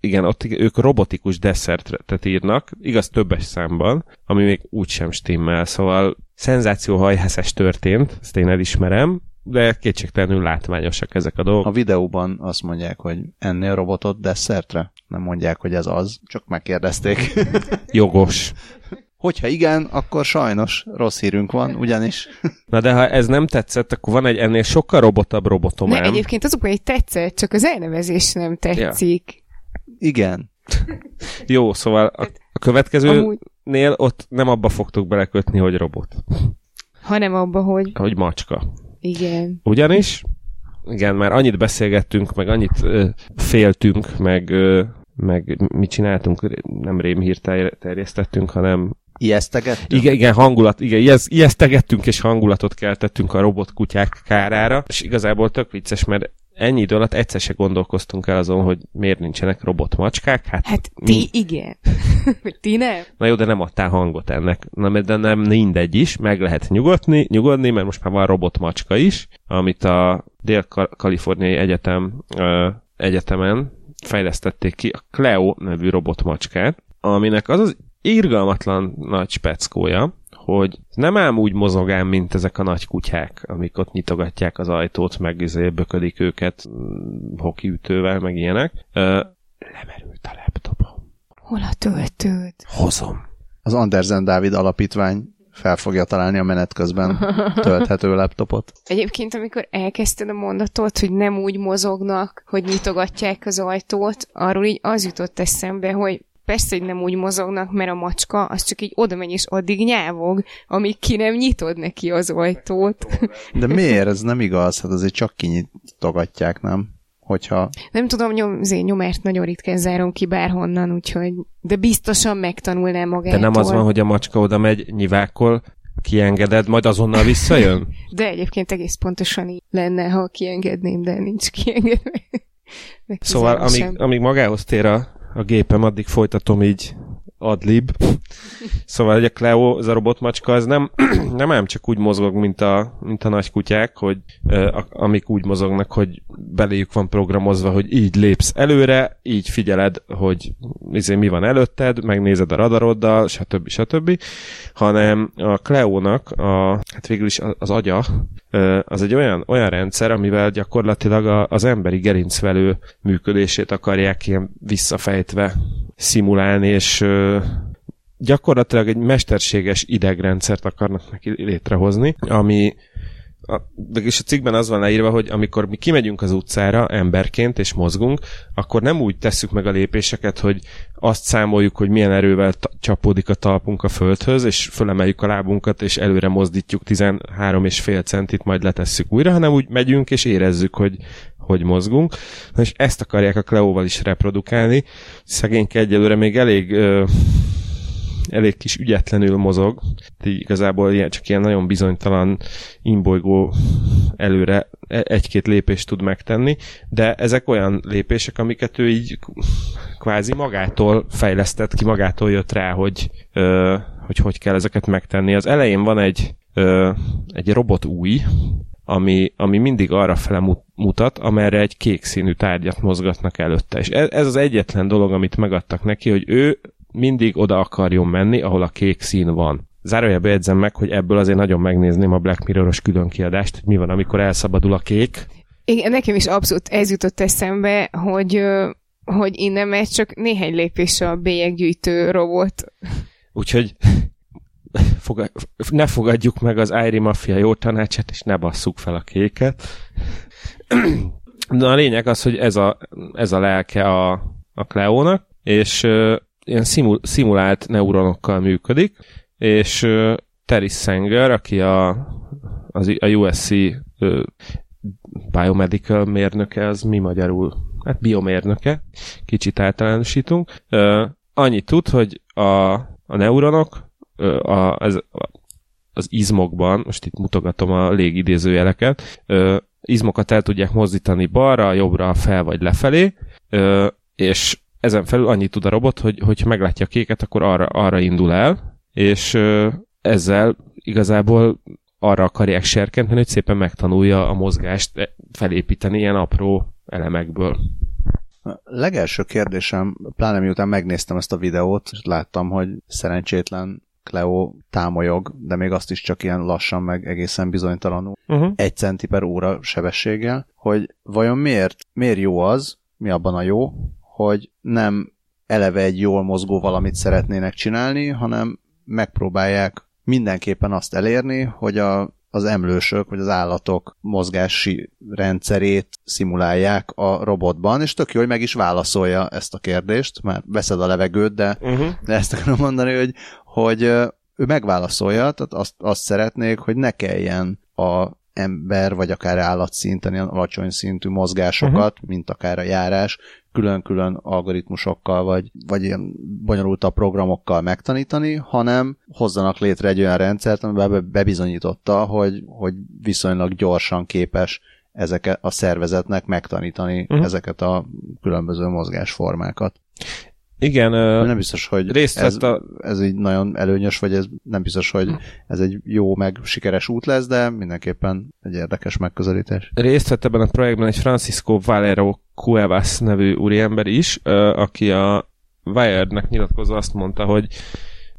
igen, ott ők robotikus desszertet írnak, igaz többes számban, ami még úgysem stimmel, szóval szenzációhajheszes történt, ezt én elismerem, de kétségtelenül látványosak ezek a dolgok. A videóban azt mondják, hogy ennél robotot desszertre? Nem mondják, hogy ez az, csak megkérdezték. Jogos. [laughs] Hogyha igen, akkor sajnos rossz hírünk van, ugyanis. Na de ha ez nem tetszett, akkor van egy ennél sokkal robotabb robotom. Ne, egyébként azok, hogy tetszett, csak az elnevezés nem tetszik. Ja. Igen. [laughs] Jó, szóval a, a következőnél Amúgy... ott nem abba fogtok belekötni, hogy robot. Hanem abba, hogy... Hogy macska. Igen. Ugyanis, igen, már annyit beszélgettünk, meg annyit ö, féltünk, meg, ö, meg mit csináltunk, nem rémhírt terjesztettünk, hanem Ijesztegettünk? Igen, igen, hangulat, igen, ijesz, ijesztegettünk és hangulatot keltettünk a robotkutyák kárára, és igazából tök vicces, mert ennyi idő alatt egyszer se gondolkoztunk el azon, hogy miért nincsenek robotmacskák. Hát, hát ti mi... igen. [laughs] ti nem. Na jó, de nem adtál hangot ennek. Na, de nem mindegy is, meg lehet nyugodni, nyugodni, mert most már van robotmacska is, amit a Dél-Kaliforniai Egyetem ö, egyetemen fejlesztették ki, a Cleo nevű robotmacskát, aminek az az irgalmatlan nagy speckója, hogy nem ám úgy mozogám, mint ezek a nagy kutyák, amik ott nyitogatják az ajtót, meg izé böködik őket mm, hokiütővel, meg ilyenek. Ö, lemerült a laptopom. Hol a töltőd? Hozom. Az Andersen Dávid alapítvány fel fogja találni a menet közben tölthető laptopot. Egyébként, amikor elkezdted a mondatot, hogy nem úgy mozognak, hogy nyitogatják az ajtót, arról így az jutott eszembe, hogy persze, hogy nem úgy mozognak, mert a macska az csak így oda megy és addig nyávog, amíg ki nem nyitod neki az ajtót. De miért? Ez nem igaz, hát azért csak kinyitogatják, nem? Hogyha... Nem tudom, nyom, zé, nyomert nagyon ritkán zárom ki bárhonnan, úgyhogy... De biztosan megtanulnám magától. De nem az van, hogy a macska oda megy, nyivákol, kiengeded, majd azonnal visszajön? [laughs] De egyébként egész pontosan így lenne, ha kiengedném, de nincs kiengedve. Szóval amíg, amíg magához tér a a gépem, addig folytatom így adlib. Szóval hogy a Cleo, ez a robotmacska, az nem, [clears throat] nem ám csak úgy mozog, mint a, mint a nagy kutyák, hogy amik úgy mozognak, hogy beléjük van programozva, hogy így lépsz előre, így figyeled, hogy izé, mi van előtted, megnézed a radaroddal, stb. stb. hanem a Cleo-nak a, hát végül is az agya, az egy olyan, olyan rendszer, amivel gyakorlatilag az emberi gerincvelő működését akarják ilyen visszafejtve szimulálni, és gyakorlatilag egy mesterséges idegrendszert akarnak neki létrehozni, ami a, de és a cikkben az van leírva, hogy amikor mi kimegyünk az utcára emberként és mozgunk, akkor nem úgy tesszük meg a lépéseket, hogy azt számoljuk, hogy milyen erővel ta- csapódik a talpunk a földhöz, és fölemeljük a lábunkat, és előre mozdítjuk 13,5 centit, majd letesszük újra, hanem úgy megyünk, és érezzük, hogy hogy mozgunk. Na és ezt akarják a Cleóval is reprodukálni. Szegényke egyelőre még elég ö, elég kis ügyetlenül mozog, így igazából ilyen, csak ilyen nagyon bizonytalan imbolygó előre e, egy-két lépést tud megtenni, de ezek olyan lépések, amiket ő így kvázi magától fejlesztett ki, magától jött rá, hogy, ö, hogy hogy kell ezeket megtenni. Az elején van egy, ö, egy robot új, ami, ami mindig arra fele mutat, amerre egy kék színű tárgyat mozgatnak előtte. És ez, ez az egyetlen dolog, amit megadtak neki, hogy ő mindig oda akarjon menni, ahol a kék szín van. Zárójelbe jegyzem meg, hogy ebből azért nagyon megnézném a Black Mirror-os különkiadást, hogy mi van, amikor elszabadul a kék. Igen, nekem is abszolút ez jutott eszembe, hogy, hogy innen megy csak néhány lépés a bélyeggyűjtő robot. Úgyhogy [laughs] ne fogadjuk meg az Airi Mafia jó tanácsát, és ne basszuk fel a kéket. Na a lényeg az, hogy ez a, ez a lelke a, a Cleónak, és ilyen szimul, szimulált neuronokkal működik, és uh, Terry Sanger, aki a, az, a USC uh, biomedical mérnöke, az mi magyarul? Hát biomérnöke, kicsit általánosítunk. Uh, annyit tud, hogy a, a neuronok uh, a, ez, az izmokban, most itt mutogatom a légidézőjeleket, uh, izmokat el tudják mozdítani balra, jobbra, fel vagy lefelé, uh, és ezen felül annyit tud a robot, hogy hogyha meglátja a kéket, akkor arra, arra indul el, és ezzel igazából arra akarják serkenteni, hogy szépen megtanulja a mozgást e, felépíteni ilyen apró elemekből. A legelső kérdésem, pláne miután megnéztem ezt a videót, és láttam, hogy szerencsétlen Cleo támolyog, de még azt is csak ilyen lassan, meg egészen bizonytalanul. Uh-huh. Egy centi per óra sebességgel, hogy vajon miért, miért jó az, mi abban a jó, hogy nem eleve egy jól mozgó valamit szeretnének csinálni, hanem megpróbálják mindenképpen azt elérni, hogy a, az emlősök vagy az állatok mozgási rendszerét szimulálják a robotban, és tök jó, hogy meg is válaszolja ezt a kérdést, már veszed a levegőt, de, uh-huh. de ezt akarom mondani, hogy, hogy ő megválaszolja, tehát azt, azt szeretnék, hogy ne kelljen a ember, vagy akár állatszinten ilyen alacsony szintű mozgásokat, uh-huh. mint akár a járás, külön-külön algoritmusokkal, vagy, vagy ilyen bonyolultabb programokkal megtanítani, hanem hozzanak létre egy olyan rendszert, amiben bebizonyította, hogy, hogy viszonylag gyorsan képes ezeket a szervezetnek megtanítani uh-huh. ezeket a különböző mozgásformákat. Igen. Nem biztos, hogy részt ez, a... ez így nagyon előnyös, vagy ez nem biztos, hogy ez egy jó, meg sikeres út lesz, de mindenképpen egy érdekes megközelítés. Részt vett ebben a projektben egy Francisco Valero Cuevas nevű úriember is, aki a Wired-nek nyilatkozva azt mondta, hogy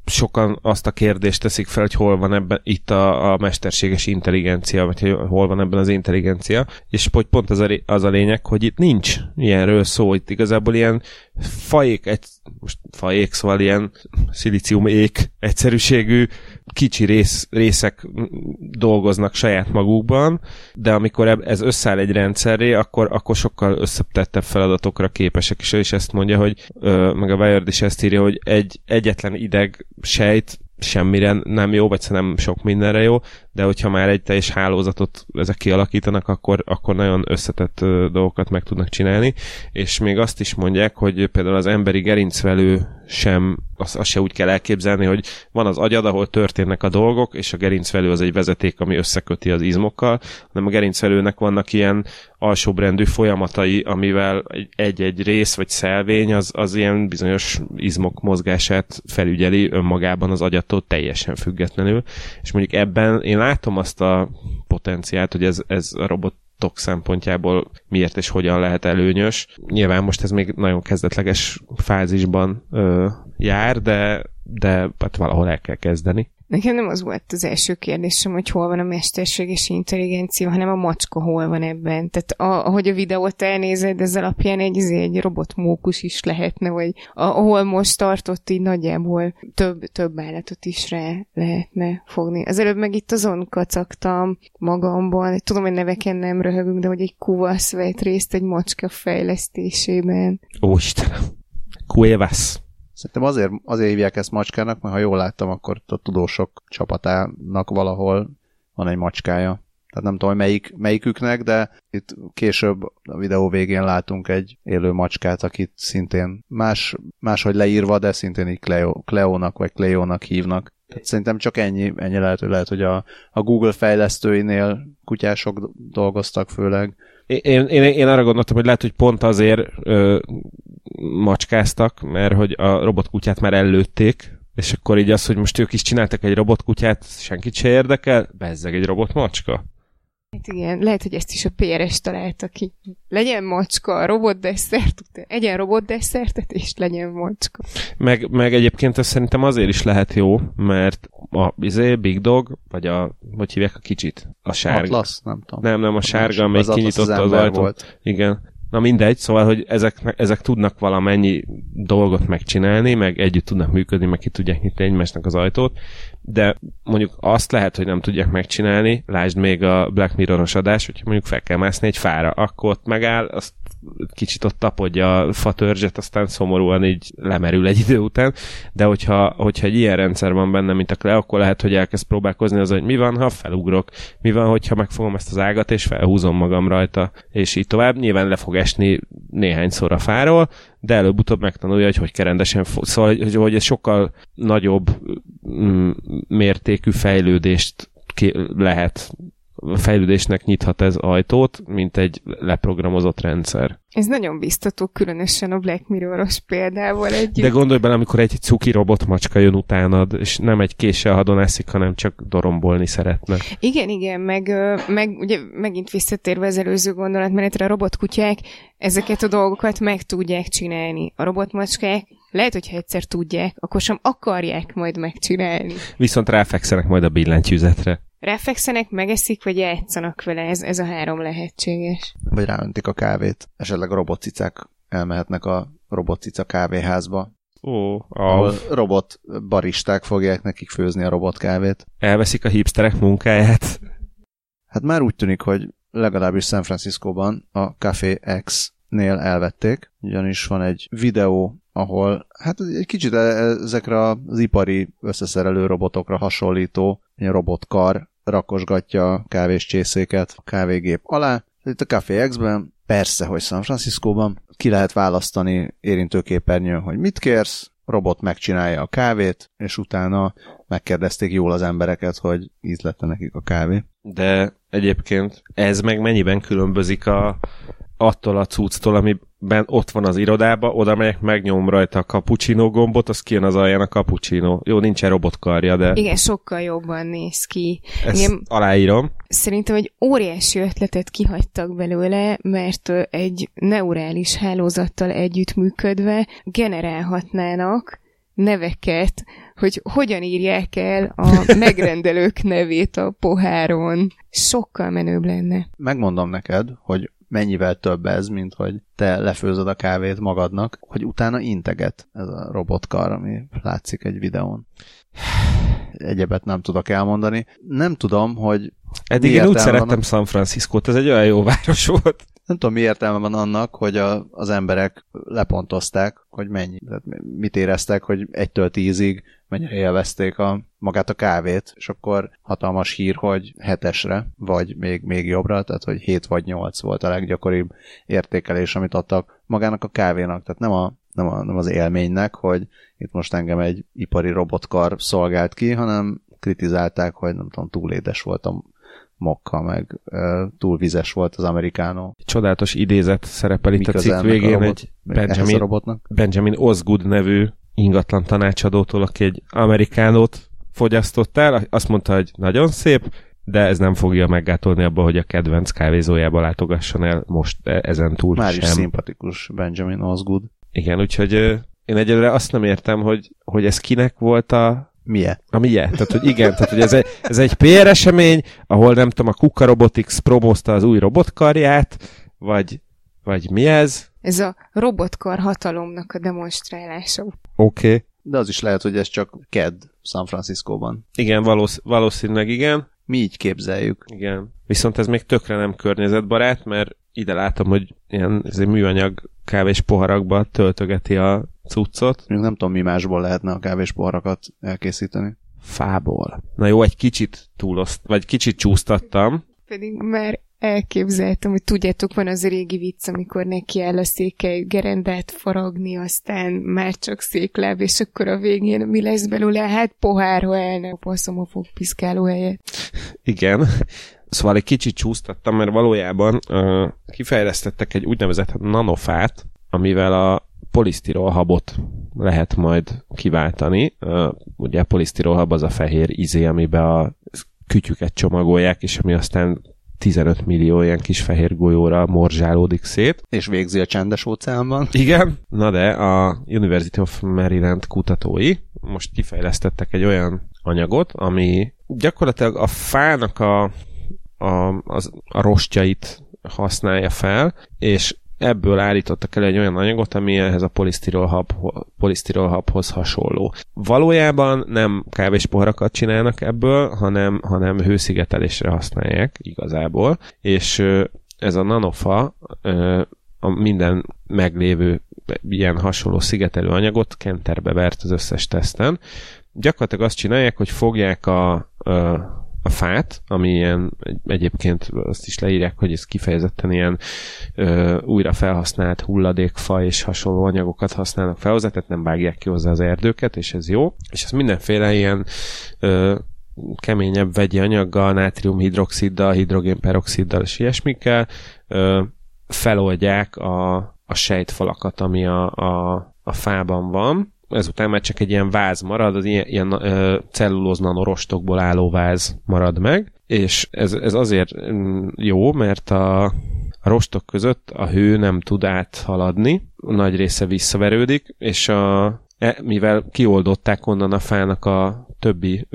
sokan azt a kérdést teszik fel, hogy hol van ebben itt a, a mesterséges intelligencia, vagy hogy hol van ebben az intelligencia, és hogy pont az a, az a lényeg, hogy itt nincs ilyenről szó, itt igazából ilyen fajék, egy, most fajék, szóval ilyen szilícium ék egyszerűségű kicsi rész, részek dolgoznak saját magukban, de amikor ez összeáll egy rendszerré, akkor, akkor sokkal összetettebb feladatokra képesek, és ő is ezt mondja, hogy meg a Wired is ezt írja, hogy egy egyetlen ideg sejt semmire nem jó, vagy nem sok mindenre jó, de hogyha már egy teljes hálózatot ezek kialakítanak, akkor, akkor nagyon összetett dolgokat meg tudnak csinálni, és még azt is mondják, hogy például az emberi gerincvelő sem, azt, azt se úgy kell elképzelni, hogy van az agyad, ahol történnek a dolgok, és a gerincvelő az egy vezeték, ami összeköti az izmokkal, hanem a gerincvelőnek vannak ilyen alsóbrendű folyamatai, amivel egy-egy rész vagy szelvény az, az ilyen bizonyos izmok mozgását felügyeli önmagában az agyattól teljesen függetlenül, és mondjuk ebben én látom azt a potenciált, hogy ez, ez a robot szempontjából miért és hogyan lehet előnyös. Nyilván most ez még nagyon kezdetleges fázisban ö, jár, de, de hát valahol el kell kezdeni. Nekem nem az volt az első kérdésem, hogy hol van a mesterséges intelligencia, hanem a macska hol van ebben. Tehát a, ahogy a videót elnézed, ez alapján egy, egy robotmókus is lehetne, vagy ahol most tartott, így nagyjából több, több állatot is rá lehetne fogni. Az előbb meg itt azon kacagtam magamban, tudom, hogy neveken nem röhögünk, de hogy egy kuvasz vett részt egy macska fejlesztésében. Ó, Istenem! Cuevas. Szerintem azért, azért hívják ezt macskának, mert ha jól láttam, akkor a tudósok csapatának valahol van egy macskája. Tehát nem tudom, hogy melyik, melyiküknek, de itt később a videó végén látunk egy élő macskát, akit szintén más, máshogy leírva, de szintén így Cleo, Cleónak vagy Cleónak hívnak. Tehát szerintem csak ennyi, ennyi lehet, hogy lehet, hogy a, a Google fejlesztőinél kutyások dolgoztak főleg. Én, én, én arra gondoltam, hogy lehet, hogy pont azért ö, macskáztak, mert hogy a robotkutyát már ellőtték, és akkor így az, hogy most ők is csináltak egy robotkutyát, senkit se érdekel, bezzeg egy robotmacska. Hát igen, lehet, hogy ezt is a PRS találta ki. Legyen macska, a robotdesszert után. Egyen robotdesszertet, és legyen macska. Meg, meg egyébként ez szerintem azért is lehet jó, mert a izé, Big Dog, vagy a, hogy hívják a kicsit? A sárga. Atlas, nem tudom. Nem, nem, a sárga, amelyik kinyitotta az, az ajtót. Volt. Igen. Na mindegy, szóval, hogy ezek, ezek tudnak valamennyi dolgot megcsinálni, meg együtt tudnak működni, meg ki tudják nyitni egymásnak az ajtót, de mondjuk azt lehet, hogy nem tudják megcsinálni, lásd még a Black Mirror-os adás, hogyha mondjuk fel kell mászni egy fára, akkor ott megáll, azt kicsit ott tapodja a fatörzset, aztán szomorúan így lemerül egy idő után, de hogyha, hogyha egy ilyen rendszer van benne, mint a Cleo, akkor lehet, hogy elkezd próbálkozni az, hogy mi van, ha felugrok, mi van, hogyha megfogom ezt az ágat, és felhúzom magam rajta, és így tovább. Nyilván le fog esni néhányszor a fáról, de előbb-utóbb megtanulja, hogy hogy kell rendesen, fo- szóval, hogy, hogy ez sokkal nagyobb mm, mértékű fejlődést lehet fejlődésnek nyithat ez ajtót, mint egy leprogramozott rendszer. Ez nagyon biztató, különösen a Black Mirror-os példával együtt. De gondolj bele, amikor egy cuki robotmacska jön utánad, és nem egy késsel hadonászik, hanem csak dorombolni szeretne. Igen, igen, meg, meg ugye megint visszatérve az előző gondolatmenetre, a robotkutyák ezeket a dolgokat meg tudják csinálni. A robotmacskák lehet, hogyha egyszer tudják, akkor sem akarják majd megcsinálni. Viszont ráfekszenek majd a billentyűzetre. Ráfekszenek, megeszik, vagy játszanak vele, ez, ez a három lehetséges. Vagy ráöntik a kávét. Esetleg a robotcicák elmehetnek a robotcica kávéházba. Ó, ahol robot baristák fogják nekik főzni a robotkávét. Elveszik a hipsterek munkáját. Hát már úgy tűnik, hogy legalábbis San Franciscóban a Café X-nél elvették, ugyanis van egy videó, ahol hát egy kicsit e- ezekre az ipari összeszerelő robotokra hasonlító robotkar rakosgatja a kávéscsészéket a kávégép alá. Itt a Café X-ben, persze, hogy San Franciscóban ki lehet választani érintőképernyőn, hogy mit kérsz, robot megcsinálja a kávét, és utána megkérdezték jól az embereket, hogy ízlette nekik a kávé. De egyébként ez meg mennyiben különbözik a, attól a cucctól, amiben ott van az irodába, oda megyek, megnyom rajta a cappuccino gombot, az kijön az alján a cappuccino. Jó, nincsen robotkarja, de... Igen, sokkal jobban néz ki. Ezt Igen, aláírom. Szerintem egy óriási ötletet kihagytak belőle, mert egy neurális hálózattal együttműködve generálhatnának neveket, hogy hogyan írják el a [laughs] megrendelők nevét a poháron. Sokkal menőbb lenne. Megmondom neked, hogy mennyivel több ez, mint hogy te lefőzöd a kávét magadnak, hogy utána integet ez a robotkar, ami látszik egy videón. Egyebet nem tudok elmondani. Nem tudom, hogy Eddig én úgy szerettem. San Francisco-t, ez egy olyan jó város volt. Nem tudom, mi értelme van annak, hogy a, az emberek lepontozták, hogy mennyi, tehát mit éreztek, hogy egytől tízig mennyire élvezték a, magát a kávét, és akkor hatalmas hír, hogy hetesre, vagy még, még jobbra, tehát hogy 7 vagy 8 volt a leggyakoribb értékelés, amit adtak magának a kávénak, tehát nem, a, nem, a, nem az élménynek, hogy itt most engem egy ipari robotkar szolgált ki, hanem kritizálták, hogy nem tudom, túl édes volt a mokka, meg uh, túl vizes volt az amerikánó. Csodálatos idézet szerepel itt a cikk végén robot, egy Benjamin, Benjamin Osgood nevű ingatlan tanácsadótól, aki egy amerikánót fogyasztott el, azt mondta, hogy nagyon szép, de ez nem fogja meggátolni abba, hogy a kedvenc kávézójába látogasson el most e- ezen túl Már sem. is szimpatikus Benjamin Osgood. Igen, úgyhogy én egyelőre azt nem értem, hogy, hogy ez kinek volt a Milyen? A milyen? Tehát, hogy igen, tehát, hogy ez egy, ez egy PR esemény, ahol nem tudom, a Kuka Robotics promózta az új robotkarját, vagy, vagy mi ez? Ez a robotkar hatalomnak a demonstrálása. Oké. Okay. De az is lehet, hogy ez csak KED San Franciscóban. Igen, valósz, valószínűleg igen. Mi így képzeljük. Igen. Viszont ez még tökre nem környezetbarát, mert ide látom, hogy ilyen ez egy műanyag kávés poharakba töltögeti a cuccot. Még nem tudom, mi másból lehetne a kávés poharakat elkészíteni. Fából. Na jó, egy kicsit túloszt, vagy kicsit csúsztattam. Pedig már elképzeltem, hogy tudjátok, van az a régi vicc, amikor neki áll a székely gerendát faragni, aztán már csak székláb, és akkor a végén mi lesz belőle? Hát pohár, ha elne a passzom a fogpiszkáló helyet. Igen. Szóval egy kicsit csúsztattam, mert valójában uh, kifejlesztettek egy úgynevezett nanofát, amivel a polisztirolhabot lehet majd kiváltani. Uh, ugye a polisztirolhab az a fehér izé, amiben a kütyüket csomagolják, és ami aztán 15 millió ilyen kis fehér golyóra morzsálódik szét. És végzi a csendes óceánban. Igen. Na de a University of Maryland kutatói most kifejlesztettek egy olyan anyagot, ami gyakorlatilag a fának a, a, az, a rostjait használja fel, és ebből állítottak el egy olyan anyagot, ami ehhez a polisztirolhab, polisztirolhabhoz hasonló. Valójában nem kávéspoharakat csinálnak ebből, hanem, hanem hőszigetelésre használják igazából, és ez a nanofa a minden meglévő ilyen hasonló szigetelő anyagot kenterbe vert az összes teszten. Gyakorlatilag azt csinálják, hogy fogják a, a a fát, ami ilyen egyébként azt is leírják, hogy ez kifejezetten ilyen ö, újra felhasznált hulladékfa és hasonló anyagokat használnak fel hozzá, tehát nem vágják ki hozzá az erdőket, és ez jó. És ez mindenféle ilyen ö, keményebb vegyi anyaggal, nátriumhidroxiddal, hidrogénperoxiddal és ilyesmikkel ö, feloldják a, a sejtfalakat, ami a, a, a fában van, ezután már csak egy ilyen váz marad, az ilyen, ilyen ö, cellulóz nanorostokból álló váz marad meg, és ez, ez azért mm, jó, mert a, a rostok között a hő nem tud áthaladni, nagy része visszaverődik, és a, e, mivel kioldották onnan a fának a többi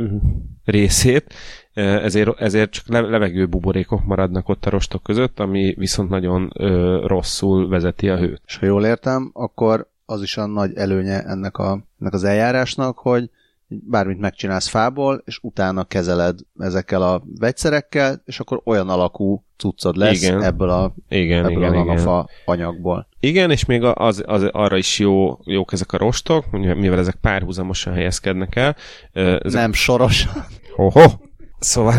részét, ezért, ezért csak levegő buborékok maradnak ott a rostok között, ami viszont nagyon ö, rosszul vezeti a hőt. És ha jól értem, akkor az is a nagy előnye ennek, a, ennek az eljárásnak, hogy bármit megcsinálsz fából, és utána kezeled ezekkel a vegyszerekkel, és akkor olyan alakú cuccod lesz igen. ebből a, igen, ebből igen, a nanofa igen. anyagból. Igen, és még az, az, arra is jó, jók ezek a rostok, mivel ezek párhuzamosan helyezkednek el. Ezek... Nem sorosan. Hoho! Szóval,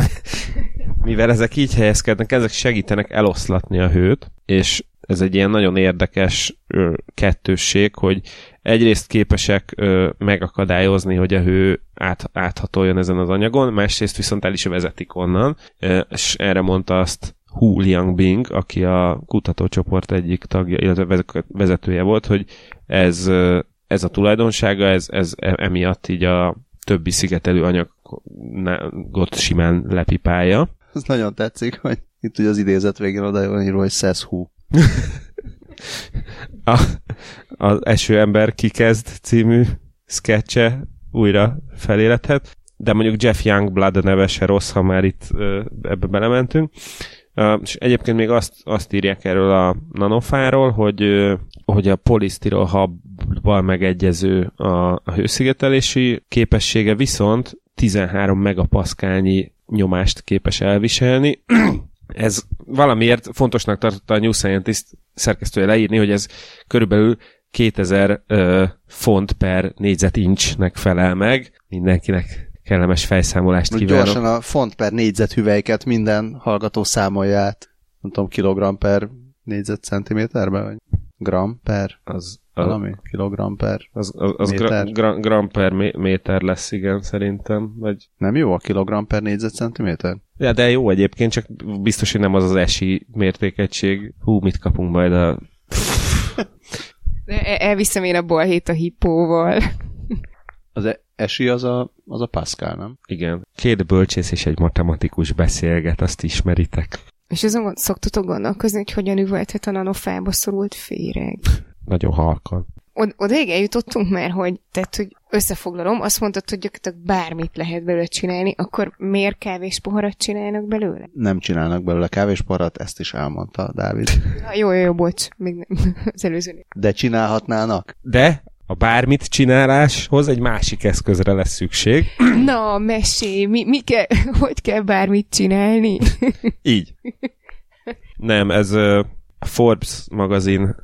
mivel ezek így helyezkednek, ezek segítenek eloszlatni a hőt, és ez egy ilyen nagyon érdekes ö, kettősség, hogy egyrészt képesek ö, megakadályozni, hogy a hő át, áthatoljon ezen az anyagon, másrészt viszont el is vezetik onnan, és erre mondta azt Hu Liangbing, aki a kutatócsoport egyik tagja, illetve vezetője volt, hogy ez, ez a tulajdonsága, ez, ez e, emiatt így a többi szigetelő anyagot simán lepipálja. Ez nagyon tetszik, hogy itt ugye az idézet végén oda van írva, hogy who. A, az Eső ember kikezd című sketche újra felélethet, de mondjuk Jeff Youngblood neve se rossz, ha már itt ebbe belementünk. És egyébként még azt, azt írják erről a nanofáról, hogy, hogy a polisztirol habbal megegyező a, a hőszigetelési képessége viszont 13 megapaszkálnyi nyomást képes elviselni. Ez valamiért fontosnak tartotta a New Scientist szerkesztője leírni, hogy ez körülbelül 2000 uh, font per négyzetincsnek felel meg. Mindenkinek kellemes fejszámolást Most kívánok. Gyorsan a font per négyzetüvelyket minden hallgató számolja át. Nem tudom, kilogram per négyzetcentiméterben, vagy gram per az, valami? A, kilogram per az, az, az méter? Gra, gram per méter lesz, igen, szerintem. Vagy... Nem jó a kilogram per négyzetcentiméter? Ja, de jó egyébként, csak biztos, hogy nem az az esi mértékegység. Hú, mit kapunk majd a... Elviszem én a balhét a hippóval. Az e- esi az a, az a Pascal, nem? Igen. Két bölcsész és egy matematikus beszélget, azt ismeritek. És azon szoktatok gondolkozni, hogy hogyan üvölthet a nanofába szorult féreg. Nagyon halkan. Od- odaig eljutottunk már, hogy, tehát, hogy összefoglalom, azt mondtad, hogy gyakorlatilag bármit lehet belőle csinálni, akkor miért kávéspoharat csinálnak belőle? Nem csinálnak belőle kávéspoharat, ezt is elmondta Dávid. Na, jó, jó, jó, bocs, még nem, [laughs] az előző. De csinálhatnának? De a bármit csináláshoz egy másik eszközre lesz szükség. Na, mesé, mi, mi kell, [laughs] hogy kell bármit csinálni? [laughs] Így. Nem, ez a Forbes magazin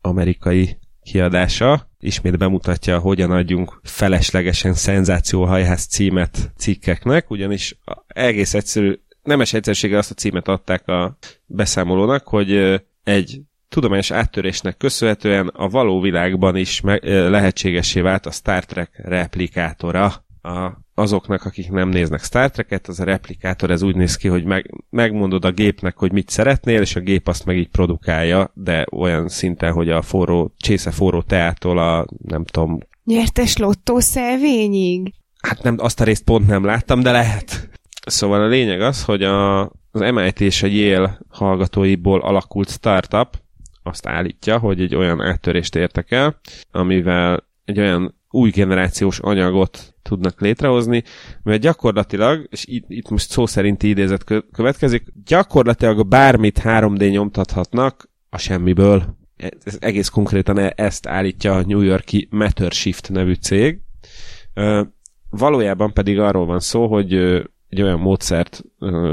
amerikai kiadása ismét bemutatja, hogyan adjunk feleslegesen szenzációhajház címet cikkeknek, ugyanis egész egyszerű, nemes egyszerűséggel azt a címet adták a beszámolónak, hogy egy tudományos áttörésnek köszönhetően a való világban is lehetségesé vált a Star Trek replikátora. A, azoknak, akik nem néznek Star Trek-et, az a replikátor ez úgy néz ki, hogy meg, megmondod a gépnek, hogy mit szeretnél, és a gép azt meg így produkálja, de olyan szinten, hogy a forró, csésze forró teától a, nem tudom... Nyertes lottó szelvényig? Hát nem, azt a részt pont nem láttam, de lehet. Szóval a lényeg az, hogy a, az MIT és a Yale hallgatóiból alakult startup, azt állítja, hogy egy olyan áttörést értek el, amivel egy olyan új generációs anyagot tudnak létrehozni, mert gyakorlatilag, és itt, itt most szó szerinti idézet következik, gyakorlatilag bármit 3D nyomtathatnak a semmiből. Ez egész konkrétan e- ezt állítja a New Yorki Mattershift nevű cég. Valójában pedig arról van szó, hogy egy olyan módszert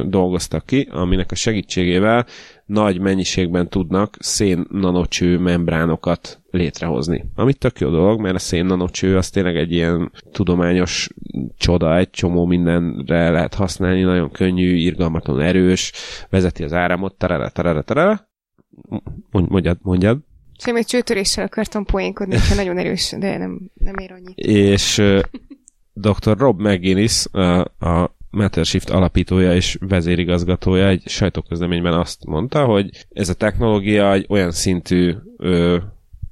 dolgoztak ki, aminek a segítségével nagy mennyiségben tudnak szén nanocső membránokat létrehozni. Amit tök jó dolog, mert a szén nanocső az tényleg egy ilyen tudományos csoda, egy csomó mindenre lehet használni, nagyon könnyű, irgalmatlan erős, vezeti az áramot, tarara, tarara, tarara. Mondjad, mondjad. Semmi csőtöréssel akartam poénkodni, ha nagyon erős, de nem, nem ér annyi. És dr. Rob McGinnis, a, a Mattershift alapítója és vezérigazgatója egy sajtóközleményben azt mondta, hogy ez a technológia egy olyan szintű ö,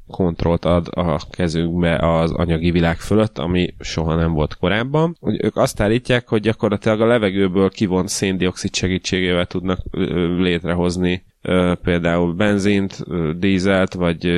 kontrollt ad a kezünkbe az anyagi világ fölött, ami soha nem volt korábban. Hogy ők azt állítják, hogy gyakorlatilag a levegőből kivont széndiokszid segítségével tudnak létrehozni például benzint, dízelt, vagy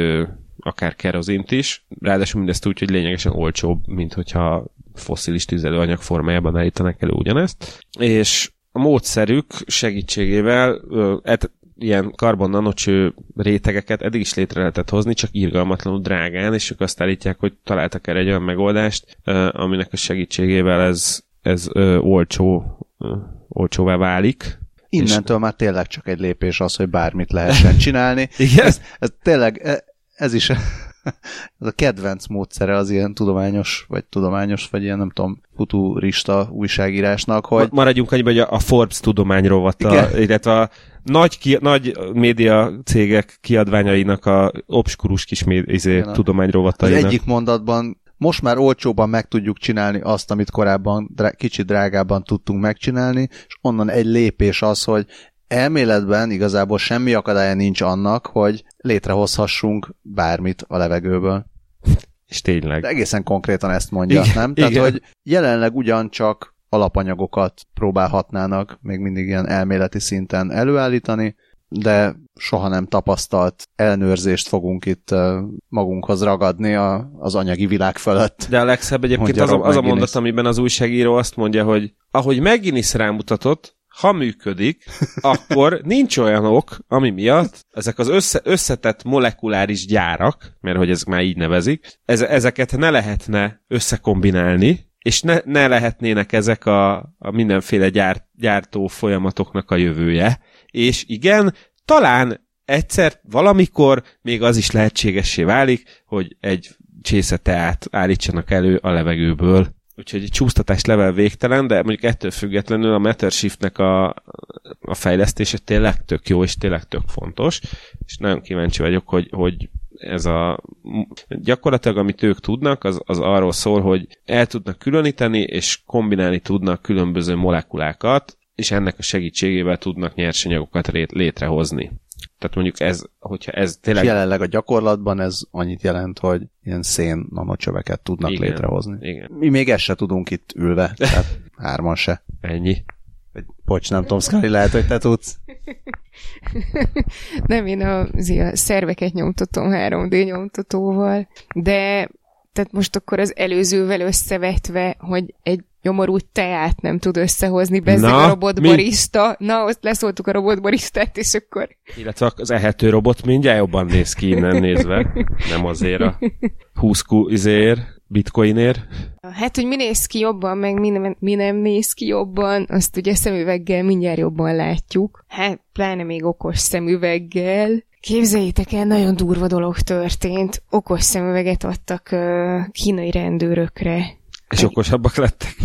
akár kerozint is. Ráadásul mindezt úgy, hogy lényegesen olcsóbb, mint hogyha foszilis tüzelőanyag formájában állítanak elő ugyanezt. És a módszerük segítségével et, ilyen karbon nanocső rétegeket eddig is létre lehetett hozni, csak irgalmatlanul drágán, és ők azt állítják, hogy találtak erre egy olyan megoldást, aminek a segítségével ez, ez ö, olcsó, ö, olcsóvá válik. Innentől és... már tényleg csak egy lépés az, hogy bármit lehessen csinálni. [laughs] Igen? Ez, ez tényleg, e, ez is [laughs] ez a kedvenc módszere az ilyen tudományos, vagy tudományos, vagy ilyen nem tudom, futurista újságírásnak, hogy... Maradjunk annyiba, hogy a Forbes tudományrovata, illetve a nagy, ki, nagy média cégek kiadványainak a obskurus kis méd, izé, tudományrovatainak. Az egyik mondatban most már olcsóban meg tudjuk csinálni azt, amit korábban drá- kicsit drágábban tudtunk megcsinálni, és onnan egy lépés az, hogy elméletben igazából semmi akadálya nincs annak, hogy létrehozhassunk bármit a levegőből. És tényleg. De egészen konkrétan ezt mondja, igen, nem? Tehát, igen. hogy jelenleg ugyancsak alapanyagokat próbálhatnának még mindig ilyen elméleti szinten előállítani, de soha nem tapasztalt elnőrzést fogunk itt magunkhoz ragadni a, az anyagi világ fölött. De a legszebb egyébként az a, az a mondat, amiben az újságíró azt mondja, hogy ahogy McGinnis rámutatott, ha működik, [laughs] akkor nincs olyan ok, ami miatt ezek az össze, összetett molekuláris gyárak, mert hogy ezek már így nevezik, ez, ezeket ne lehetne összekombinálni, és ne, ne lehetnének ezek a, a mindenféle gyár, gyártó folyamatoknak a jövője. És igen, talán egyszer, valamikor még az is lehetségessé válik, hogy egy csésze teát állítsanak elő a levegőből. Úgyhogy egy csúsztatás level végtelen, de mondjuk ettől függetlenül a Mattershiftnek a, a fejlesztése tényleg tök jó, és tényleg tök fontos, és nagyon kíváncsi vagyok, hogy, hogy ez a gyakorlatilag amit ők tudnak, az, az arról szól, hogy el tudnak különíteni, és kombinálni tudnak különböző molekulákat, és ennek a segítségével tudnak nyersanyagokat létrehozni. Tehát mondjuk ez, hogyha ez tényleg... És jelenleg a gyakorlatban ez annyit jelent, hogy ilyen szén nanocsöveket tudnak igen, létrehozni. Igen. Mi még ezt se tudunk itt ülve, tehát [laughs] hárman se. Ennyi. Bocs, nem tudom, Szkari, lehet, hogy te tudsz. [laughs] nem, én a, a szerveket nyomtatom 3D nyomtatóval, de tehát most akkor az előzővel összevetve, hogy egy nyomorú teát nem tud összehozni bezzeg a robotbarista. Mi? Na, azt leszóltuk a robotbaristát, és akkor... Illetve az ehető robot mindjárt jobban néz ki innen nézve. Nem azért a 20 izér, bitcoinért. Hát, hogy mi néz ki jobban, meg mi nem, mi nem néz ki jobban, azt ugye szemüveggel mindjárt jobban látjuk. Hát, pláne még okos szemüveggel. Képzeljétek el, nagyon durva dolog történt. Okos szemüveget adtak uh, kínai rendőrökre. És okosabbak lettek?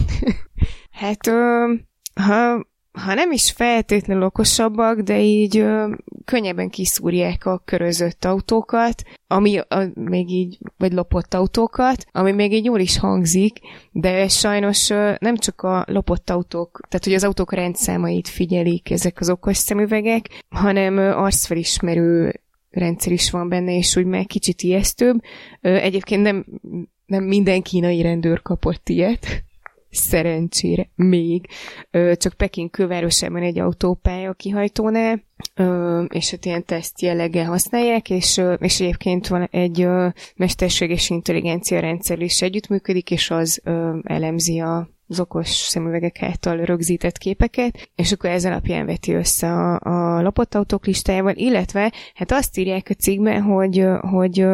[laughs] hát, uh, ha, ha nem is feltétlenül okosabbak, de így uh, könnyebben kiszúrják a körözött autókat, ami a, még így, vagy lopott autókat, ami még így jól is hangzik, de sajnos uh, nem csak a lopott autók, tehát hogy az autók rendszámait figyelik ezek az okos szemüvegek, hanem uh, arcfelismerő rendszer is van benne, és úgy meg kicsit ijesztőbb. Egyébként nem, nem minden kínai rendőr kapott ilyet, szerencsére még. Csak Peking külvárosában egy autópálya kihajtónál, és hát ilyen teszt jelleggel használják, és, és egyébként van egy mesterséges intelligencia rendszer is együttműködik, és az elemzi a az okos szemüvegek által rögzített képeket, és akkor ez alapján veti össze a, a lopott autók listájával, illetve hát azt írják a cikkben, hogy, hogy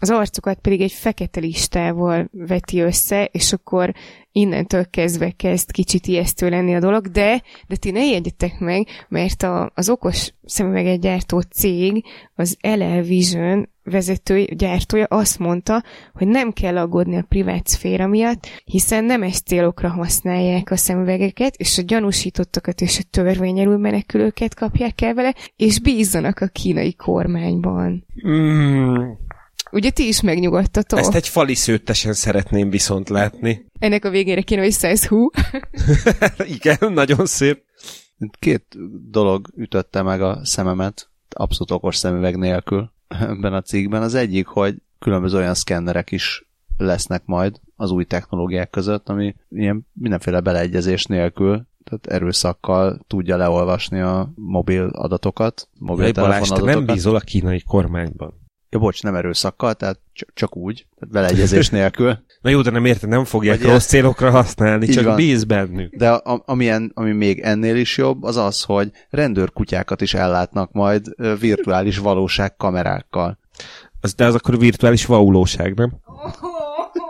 az arcokat pedig egy fekete listával veti össze, és akkor innentől kezdve kezd kicsit ijesztő lenni a dolog, de, de ti ne jegyetek meg, mert a, az okos szemüveget gyártó cég, az LL Vision vezető gyártója azt mondta, hogy nem kell aggódni a privát szféra miatt, hiszen nemes célokra használják a szemüvegeket, és a gyanúsítottakat és a törvényelül menekülőket kapják el vele, és bízzanak a kínai kormányban. Mm, Ugye ti is megnyugodtatok? Ezt egy fali szőttesen szeretném viszont látni. Ennek a végére kéne, hogy size hú. [laughs] Igen, nagyon szép. Két dolog ütötte meg a szememet, abszolút okos szemüveg nélkül ebben a cikkben. Az egyik, hogy különböző olyan szkennerek is lesznek majd az új technológiák között, ami ilyen mindenféle beleegyezés nélkül, tehát erőszakkal tudja leolvasni a mobil adatokat, mobil Jaj, Balázs, adatokat. nem bízol a kínai kormányban. Ja, bocs, nem erőszakkal, tehát cs- csak úgy, tehát beleegyezés nélkül. [laughs] Na jó, de nem érted, nem fogják Vagy rossz célokra használni, csak van. bíz bennük. De a, amilyen, ami még ennél is jobb, az az, hogy rendőrkutyákat is ellátnak majd virtuális valóság kamerákkal. Az, de az akkor virtuális vaulóság, nem?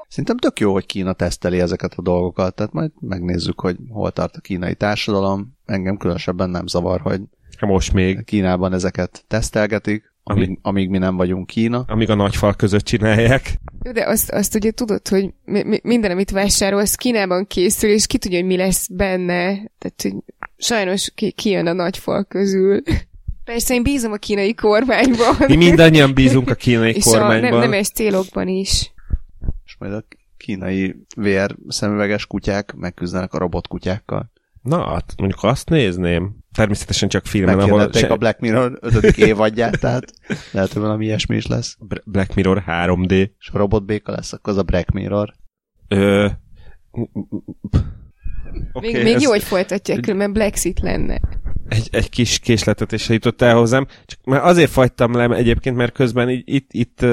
Szerintem tök jó, hogy Kína teszteli ezeket a dolgokat, tehát majd megnézzük, hogy hol tart a kínai társadalom. Engem különösebben nem zavar, hogy Most még, Kínában ezeket tesztelgetik, amíg, amíg mi nem vagyunk Kína. amíg a nagy fal között csinálják. De azt, azt ugye tudod, hogy mi, mi, minden, amit vásárolsz, Kínában készül, és ki tudja, hogy mi lesz benne. Tehát, hogy sajnos ki, kijön a nagy fal közül. Persze én bízom a kínai kormányban. Mi mindannyian bízunk a kínai és a kormányban. nem, nemes célokban is. És majd a kínai VR szemüveges kutyák megküzdenek a robotkutyákkal. Na, hát mondjuk azt nézném. Természetesen csak filmen, ahol... Meghirdették a Black Mirror 5. évadját, tehát lehet, hogy valami ilyesmi is lesz. Black Mirror 3D. És ha robotbéka lesz, akkor az a Black Mirror. Ö... Még, Okay, még ez jó, hogy folytatják, különben Brexit lenne. egy, egy kis késletetésre jutott el hozzám. Csak már azért fagytam le egyébként, mert közben így, itt, itt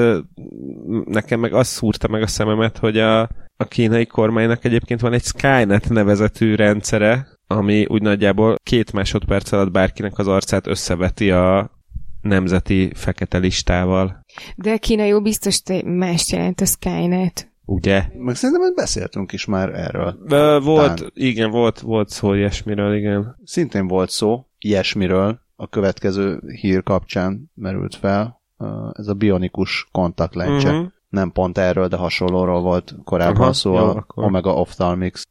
nekem meg azt szúrta meg a szememet, hogy a, a kínai kormánynak egyébként van egy Skynet nevezetű rendszere, ami úgy nagyjából két másodperc alatt bárkinek az arcát összeveti a nemzeti fekete listával. De Kína jó biztos te mást jelent a Skynet. Ugye? Meg szerintem hogy beszéltünk is már erről. Ö, volt, Tán. igen, volt, volt szó ilyesmiről, igen. Szintén volt szó ilyesmiről, a következő hír kapcsán merült fel. Ez a bionikus kontaktlencse. Mhm. Nem pont erről, de hasonlóról volt korábban Aha, szó jó, a akkor. Omega Ophthalmics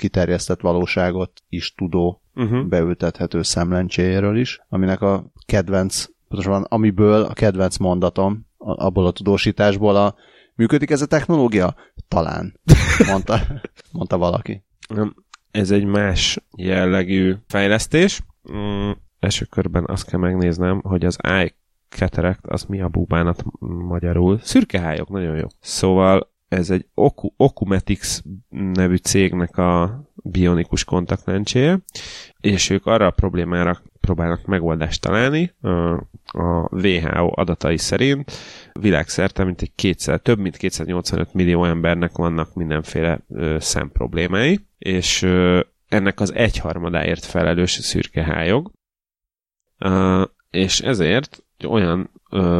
kiterjesztett valóságot is tudó Uh-huh. beültethető szemlencséjéről is, aminek a kedvenc, pontosan amiből a kedvenc mondatom, abból a tudósításból a működik ez a technológia? Talán, [laughs] mondta, mondta valaki. Nem, Ez egy más jellegű fejlesztés. Mm, első körben azt kell megnéznem, hogy az eye cataract az mi a búbánat magyarul. Szürkehályok, nagyon jó. Szóval ez egy Oku, Okumetics nevű cégnek a bionikus kontaktlencséje, és ők arra a problémára próbálnak megoldást találni. A WHO adatai szerint világszerte mintegy kétszer, több mint 285 millió embernek vannak mindenféle szemproblémái, és ennek az egyharmadáért felelős a szürkehályog, Ö, és ezért egy olyan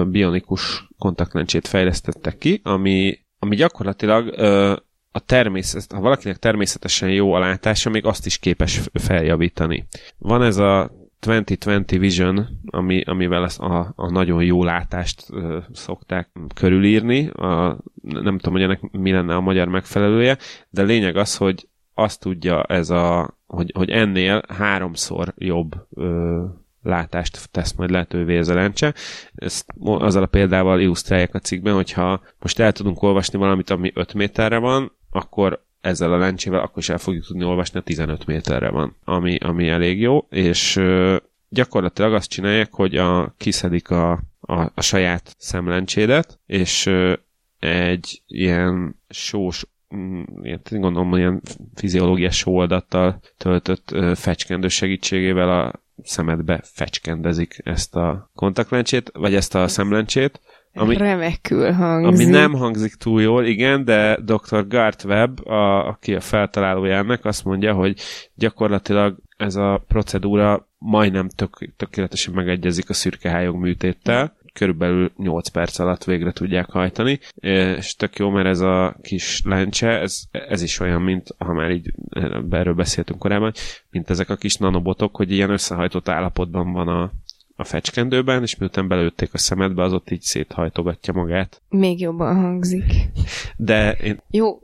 bionikus kontaktlencsét fejlesztettek ki, ami, ami gyakorlatilag ö, a természet, ha valakinek természetesen jó a látása, még azt is képes feljavítani. Van ez a 2020 Vision, ami, amivel ezt a, a nagyon jó látást ö, szokták körülírni. A, nem tudom, hogy ennek mi lenne a magyar megfelelője, de lényeg az, hogy azt tudja ez a, hogy, hogy ennél háromszor jobb ö, látást tesz majd lehetővé ez a lencse. Ezt azzal a példával illusztrálják a cikkben, hogyha most el tudunk olvasni valamit, ami 5 méterre van, akkor ezzel a lencsével akkor is el fogjuk tudni olvasni, a 15 méterre van, ami, ami elég jó, és gyakorlatilag azt csinálják, hogy a, kiszedik a, a, a saját szemlencsédet, és egy ilyen sós mm, ilyen, gondolom, ilyen fiziológiás sóadattal töltött fecskendő segítségével a szemedbe fecskendezik ezt a kontaktlencsét, vagy ezt a szemlencsét, ami, Remekül hangzik. ami nem hangzik túl jól, igen, de dr. Gart Webb, a, aki a feltalálója ennek, azt mondja, hogy gyakorlatilag ez a procedúra majdnem tök, tökéletesen megegyezik a szürkehályog műtéttel, körülbelül 8 perc alatt végre tudják hajtani, és tök jó, mert ez a kis lencse, ez, ez is olyan, mint, ha már így erről beszéltünk korábban, mint ezek a kis nanobotok, hogy ilyen összehajtott állapotban van a, a fecskendőben, és miután belőtték a szemedbe, az ott így széthajtogatja magát. Még jobban hangzik. De én, Jó,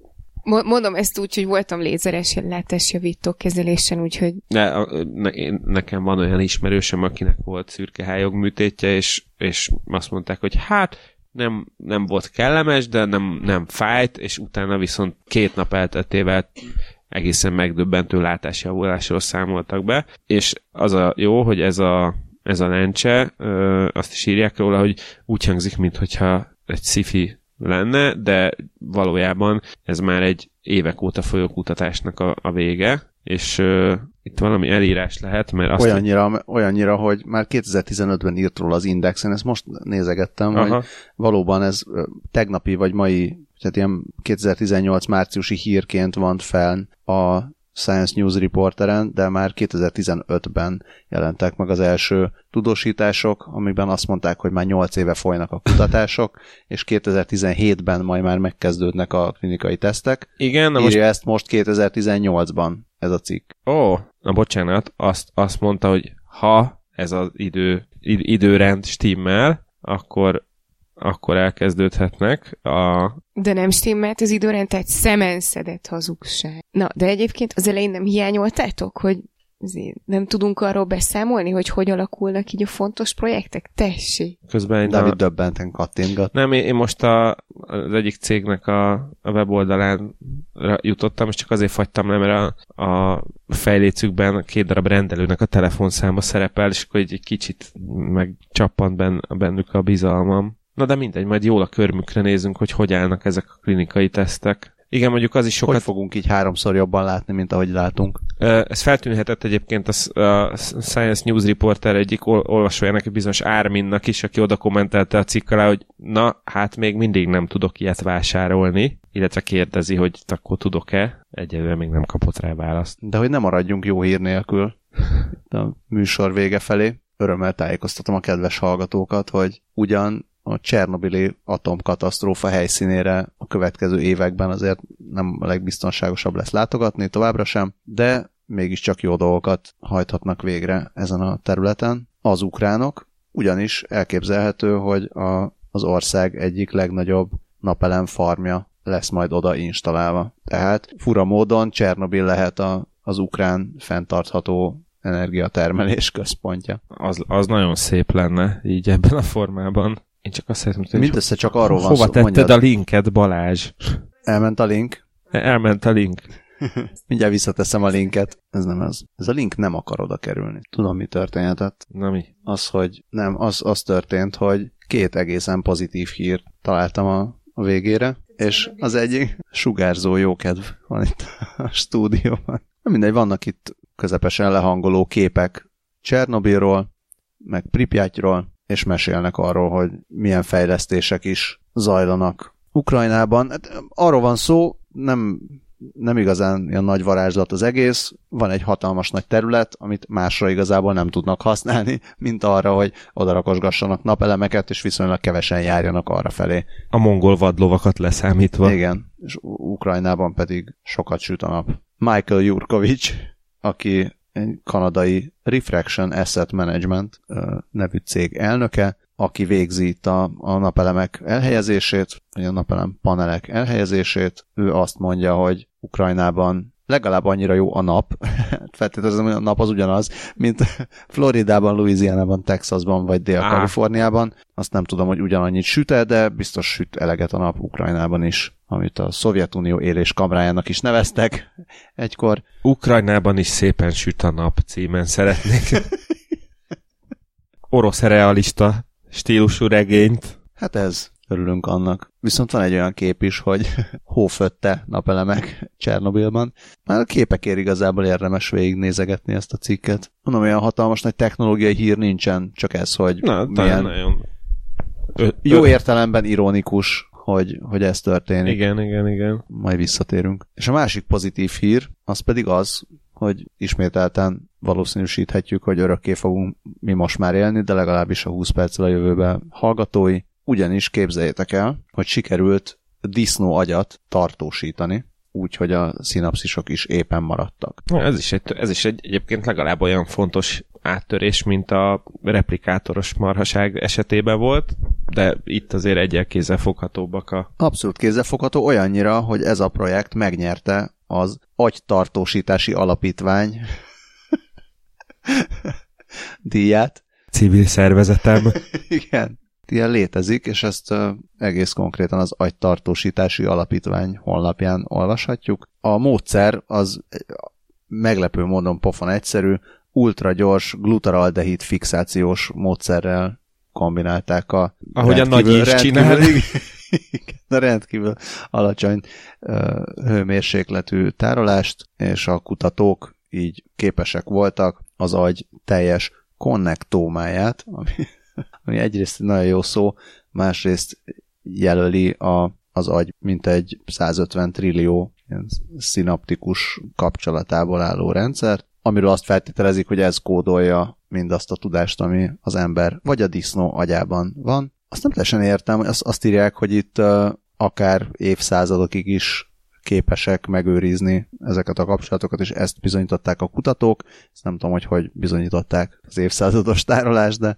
mondom ezt úgy, hogy voltam lézeres látásjavító kezelésen, úgyhogy a- ne, nekem van olyan ismerősöm, akinek volt szürkehályog műtétje, és, és azt mondták, hogy hát nem, nem volt kellemes, de nem, nem fájt, és utána viszont két nap elteltével egészen megdöbbentő látásjavulásról számoltak be, és az a jó, hogy ez a, ez a lencse, ö, azt is írják róla, hogy úgy hangzik, mintha egy sci lenne, de valójában ez már egy évek óta folyó kutatásnak a, a vége, és uh, itt valami elírás lehet, mert azt... Olyannyira, olyannyira, hogy már 2015-ben írt róla az Indexen, ezt most nézegettem, Aha. hogy valóban ez tegnapi vagy mai, tehát ilyen 2018 márciusi hírként van fel a Science News Reporteren, de már 2015-ben jelentek meg az első tudósítások, amiben azt mondták, hogy már 8 éve folynak a kutatások, [laughs] és 2017-ben majd már megkezdődnek a klinikai tesztek. Igen, na Írja most... ezt most 2018-ban ez a cikk. Ó, na bocsánat, azt, azt mondta, hogy ha ez az idő, id, időrend stimmel, akkor akkor elkezdődhetnek. A... De nem stimmelt az időrend, tehát szemenszedett hazugság. Na, de egyébként az elején nem hiányoltátok, hogy nem tudunk arról beszámolni, hogy hogy alakulnak így a fontos projektek? Tessék! Közben én David a... döbbenten kattintgat. Nem, én, én most a, az egyik cégnek a, a weboldalán jutottam, és csak azért fagytam le, mert a, a fejlécükben két darab rendelőnek a telefonszáma szerepel, és akkor egy, egy kicsit megcsappant ben, bennük a bizalmam. Na de mindegy, majd jól a körmükre nézünk, hogy hogy állnak ezek a klinikai tesztek. Igen, mondjuk az is sokat... Hogy fogunk így háromszor jobban látni, mint ahogy látunk? Ez feltűnhetett egyébként a Science News Reporter egyik olvasójának, egy bizonyos Árminnak is, aki oda kommentelte a cikk alá, hogy na, hát még mindig nem tudok ilyet vásárolni, illetve kérdezi, hogy akkor tudok-e. Egyelőre még nem kapott rá választ. De hogy nem maradjunk jó hír nélkül [laughs] a műsor vége felé. Örömmel tájékoztatom a kedves hallgatókat, hogy ugyan a Csernobili atomkatasztrófa helyszínére a következő években azért nem a legbiztonságosabb lesz látogatni, továbbra sem, de mégiscsak jó dolgokat hajthatnak végre ezen a területen az ukránok, ugyanis elképzelhető, hogy a, az ország egyik legnagyobb napelem farmja lesz majd oda installálva. Tehát fura módon Csernobil lehet a, az ukrán fenntartható energiatermelés központja. Az, az nagyon szép lenne így ebben a formában. Én csak azt szeretném hogy Mindössze csak arról van Hova szó, tetted mondjad. a linket, Balázs? Elment a link? Elment a link. [laughs] Mindjárt visszateszem a linket. Ez nem az. Ez a link nem akar oda kerülni. Tudom, mi történhetett. Na mi? Az, hogy nem, az, az történt, hogy két egészen pozitív hírt találtam a, a végére, és az egyik sugárzó jókedv van itt [laughs] a stúdióban. Mindegy, vannak itt közepesen lehangoló képek Csernobilról, meg Pripyatról, és mesélnek arról, hogy milyen fejlesztések is zajlanak Ukrajnában. Hát, arról van szó, nem, nem igazán ilyen nagy varázslat az egész, van egy hatalmas nagy terület, amit másra igazából nem tudnak használni, [laughs] mint arra, hogy odarakosgassanak napelemeket, és viszonylag kevesen járjanak arra felé. A mongol vadlovakat leszámítva. Igen, és Ukrajnában pedig sokat süt a nap. Michael Jurkovics, aki egy kanadai Refraction Asset Management nevű cég elnöke, aki végzi itt a, a napelemek elhelyezését, vagy a napelem panelek elhelyezését. Ő azt mondja, hogy Ukrajnában legalább annyira jó a nap, [laughs] feltételezem, hogy a nap az ugyanaz, mint [laughs] Floridában, Louisianában, Texasban vagy Dél-Kaliforniában. Azt nem tudom, hogy ugyanannyit süt de biztos süt eleget a nap Ukrajnában is amit a Szovjetunió élés kamrájának is neveztek egykor. Ukrajnában is szépen süt a nap címen szeretnék. [laughs] Orosz realista stílusú regényt. Hát ez, örülünk annak. Viszont van egy olyan kép is, hogy [laughs] hófötte napelemek Csernobilban. Már a képekért igazából érdemes végignézegetni ezt a cikket. Mondom, olyan hatalmas nagy technológiai hír nincsen, csak ez, hogy Na, milyen nagyon... Ö, jó értelemben ironikus hogy, hogy ez történik. Igen, igen, igen. Majd visszatérünk. És a másik pozitív hír, az pedig az, hogy ismételten valószínűsíthetjük, hogy örökké fogunk mi most már élni, de legalábbis a 20 perccel a jövőben hallgatói. Ugyanis képzeljétek el, hogy sikerült disznó agyat tartósítani, úgy, hogy a szinapszisok is éppen maradtak. Na, ez is, egy, ez is egy, egyébként legalább olyan fontos áttörés, mint a replikátoros marhaság esetében volt, de itt azért egyel kézzelfoghatóbbak a... Abszolút kézzelfogható olyannyira, hogy ez a projekt megnyerte az agytartósítási alapítvány [laughs] díját. Civil szervezetem. [laughs] Igen. Ilyen létezik, és ezt egész konkrétan az agytartósítási alapítvány honlapján olvashatjuk. A módszer az meglepő módon pofon egyszerű, ultragyors glutaraldehid fixációs módszerrel kombinálták a Ahogy a nagy is csinál. [laughs] a rendkívül alacsony hőmérsékletű tárolást, és a kutatók így képesek voltak az agy teljes konnektómáját, ami, ami egyrészt nagyon jó szó, másrészt jelöli a, az agy mint egy 150 trillió szinaptikus kapcsolatából álló rendszert, amiről azt feltételezik, hogy ez kódolja mindazt a tudást, ami az ember vagy a disznó agyában van. Azt nem teljesen értem, azt, azt írják, hogy itt uh, akár évszázadokig is képesek megőrizni ezeket a kapcsolatokat, és ezt bizonyították a kutatók. Ezt nem tudom, hogy hogy bizonyították az évszázados tárolást, de,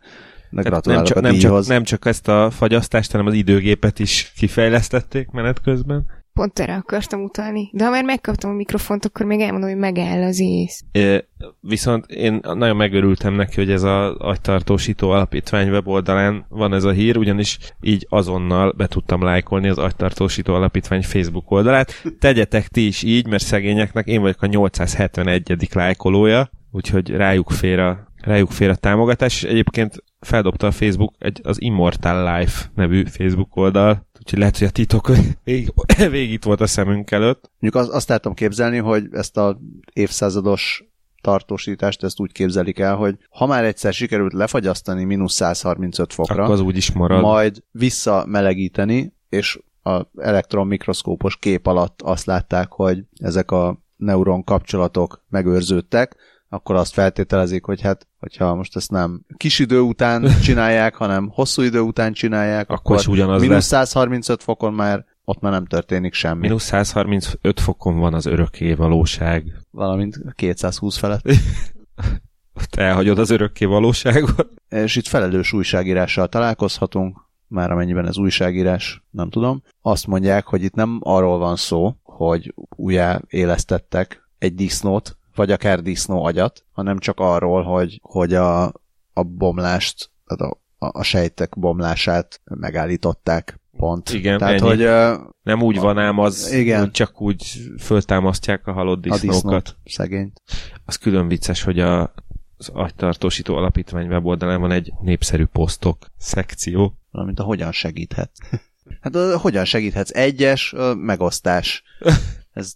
gratulálok nem csak, a nem, csak, nem csak ezt a fagyasztást, hanem az időgépet is kifejlesztették menet közben. Pont erre akartam utalni. De ha már megkaptam a mikrofont, akkor még elmondom, hogy megáll az ész. É, viszont én nagyon megörültem neki, hogy ez az agytartósító alapítvány weboldalán van ez a hír, ugyanis így azonnal be tudtam lájkolni az agytartósító alapítvány Facebook oldalát. Tegyetek ti is így, mert szegényeknek én vagyok a 871. lájkolója, úgyhogy rájuk fér a rájuk fér a támogatás, és egyébként feldobta a Facebook egy, az Immortal Life nevű Facebook oldal, úgyhogy lehet, hogy a titok [laughs] végig, végig itt volt a szemünk előtt. Mondjuk azt, azt látom képzelni, hogy ezt a évszázados tartósítást ezt úgy képzelik el, hogy ha már egyszer sikerült lefagyasztani mínusz 135 fokra, Akkor az úgy is marad. majd visszamelegíteni, és a elektron mikroszkópos kép alatt azt látták, hogy ezek a neuron kapcsolatok megőrződtek, akkor azt feltételezik, hogy hát, hogyha most ezt nem kis idő után [laughs] csinálják, hanem hosszú idő után csinálják, akkor, akkor ugyanaz mínusz 135 fokon már ott már nem történik semmi. Minusz 135 fokon van az örökké valóság. Valamint 220 felett. [laughs] ott elhagyod az örökké valóságot. És itt felelős újságírással találkozhatunk, már amennyiben ez újságírás, nem tudom. Azt mondják, hogy itt nem arról van szó, hogy újjá élesztettek egy disznót, vagy akár disznó agyat, hanem csak arról, hogy, hogy a, a bomlást, a, a, a sejtek bomlását megállították pont. Igen, Tehát, ennyi. hogy uh, nem úgy van ám az, igen. hogy csak úgy föltámasztják a halott a disznókat. disznót, szegényt. Az külön vicces, hogy a, az agytartósító alapítvány weboldalán van egy népszerű posztok szekció. Valamint a hogyan segíthet. [laughs] hát a hogyan segíthetsz? Egyes, a megosztás. [laughs] Ez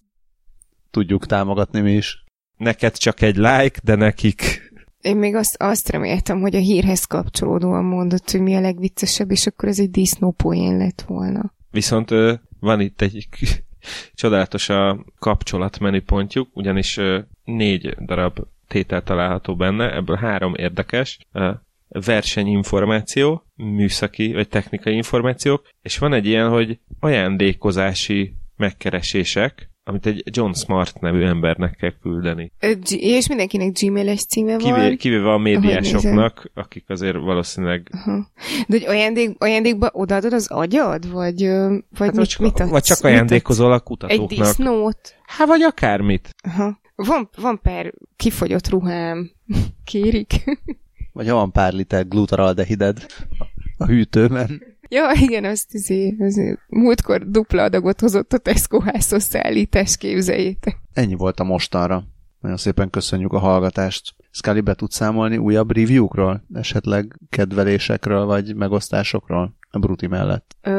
tudjuk támogatni mi is. Neked csak egy like, de nekik Én még azt, azt reméltem, hogy a hírhez kapcsolódóan mondott, hogy mi a legviccesebb, és akkor ez egy disznópoén lett volna. Viszont van itt egy [laughs] csodálatos a kapcsolat menüpontjuk, ugyanis négy darab tétel található benne, ebből három érdekes. Versenyinformáció, műszaki vagy technikai információk, és van egy ilyen, hogy ajándékozási megkeresések, amit egy John Smart nevű embernek kell küldeni. Ö, G- és mindenkinek gmail-es címe Kivé, van. kivéve a médiásoknak, akik azért valószínűleg Aha. De hogy ajándék, ajándékba odaadod az agyad? Vagy, vagy hát mit, csak, mit adsz? vagy csak ajándékozol a adsz? Egy kutatóknak. disznót? Hát vagy akármit. Aha. Van, van pár kifogyott ruhám. [laughs] Kérik? Vagy ha van pár liter glutaraldehided a hűtőben. Ja, igen, azt izé, az, múltkor dupla adagot hozott a Tesco házhoz szállítás, képzeljétek. Ennyi volt a mostanra. Nagyon szépen köszönjük a hallgatást. Scully be tud számolni újabb review-król? Esetleg kedvelésekről, vagy megosztásokról? A Bruti mellett. Ö,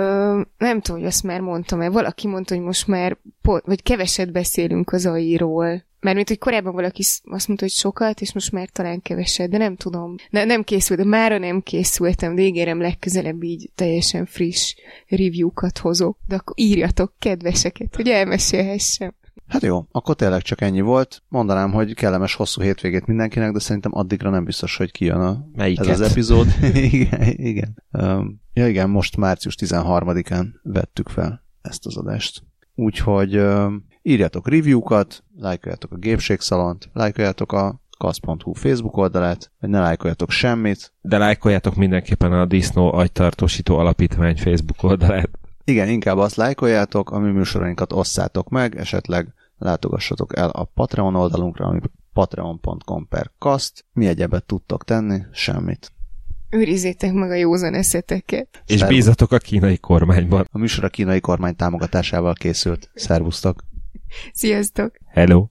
nem tudom, hogy azt már mondtam-e. Valaki mondta, hogy most már, po- vagy keveset beszélünk az AI-ról. Mármint, hogy korábban valaki azt mondta, hogy sokat, és most már talán keveset, de nem tudom. Ne, nem készült, de mára nem készültem, de ígérem legközelebb így teljesen friss review-kat hozok. De akkor írjatok kedveseket, hogy elmesélhessem. Hát jó, akkor tényleg csak ennyi volt. Mondanám, hogy kellemes hosszú hétvégét mindenkinek, de szerintem addigra nem biztos, hogy kijön a, Melyiket? ez az epizód. [laughs] igen, igen. Um, ja igen, most március 13-án vettük fel ezt az adást. Úgyhogy um, írjatok review-kat, lájkoljátok a Gépségszalont, lájkoljátok a kasz.hu Facebook oldalát, vagy ne lájkoljatok semmit. De lájkoljátok mindenképpen a Disznó agytartósító alapítvány Facebook oldalát. Igen, inkább azt lájkoljátok, a mi műsorainkat osszátok meg, esetleg látogassatok el a Patreon oldalunkra, ami patreon.com per kast. Mi egyebet tudtok tenni? Semmit. Őrizzétek meg a józan eszeteket. És Szervusz. bízatok a kínai kormányban. A műsor a kínai kormány támogatásával készült. Szervusztok! Sziasztok! Hello!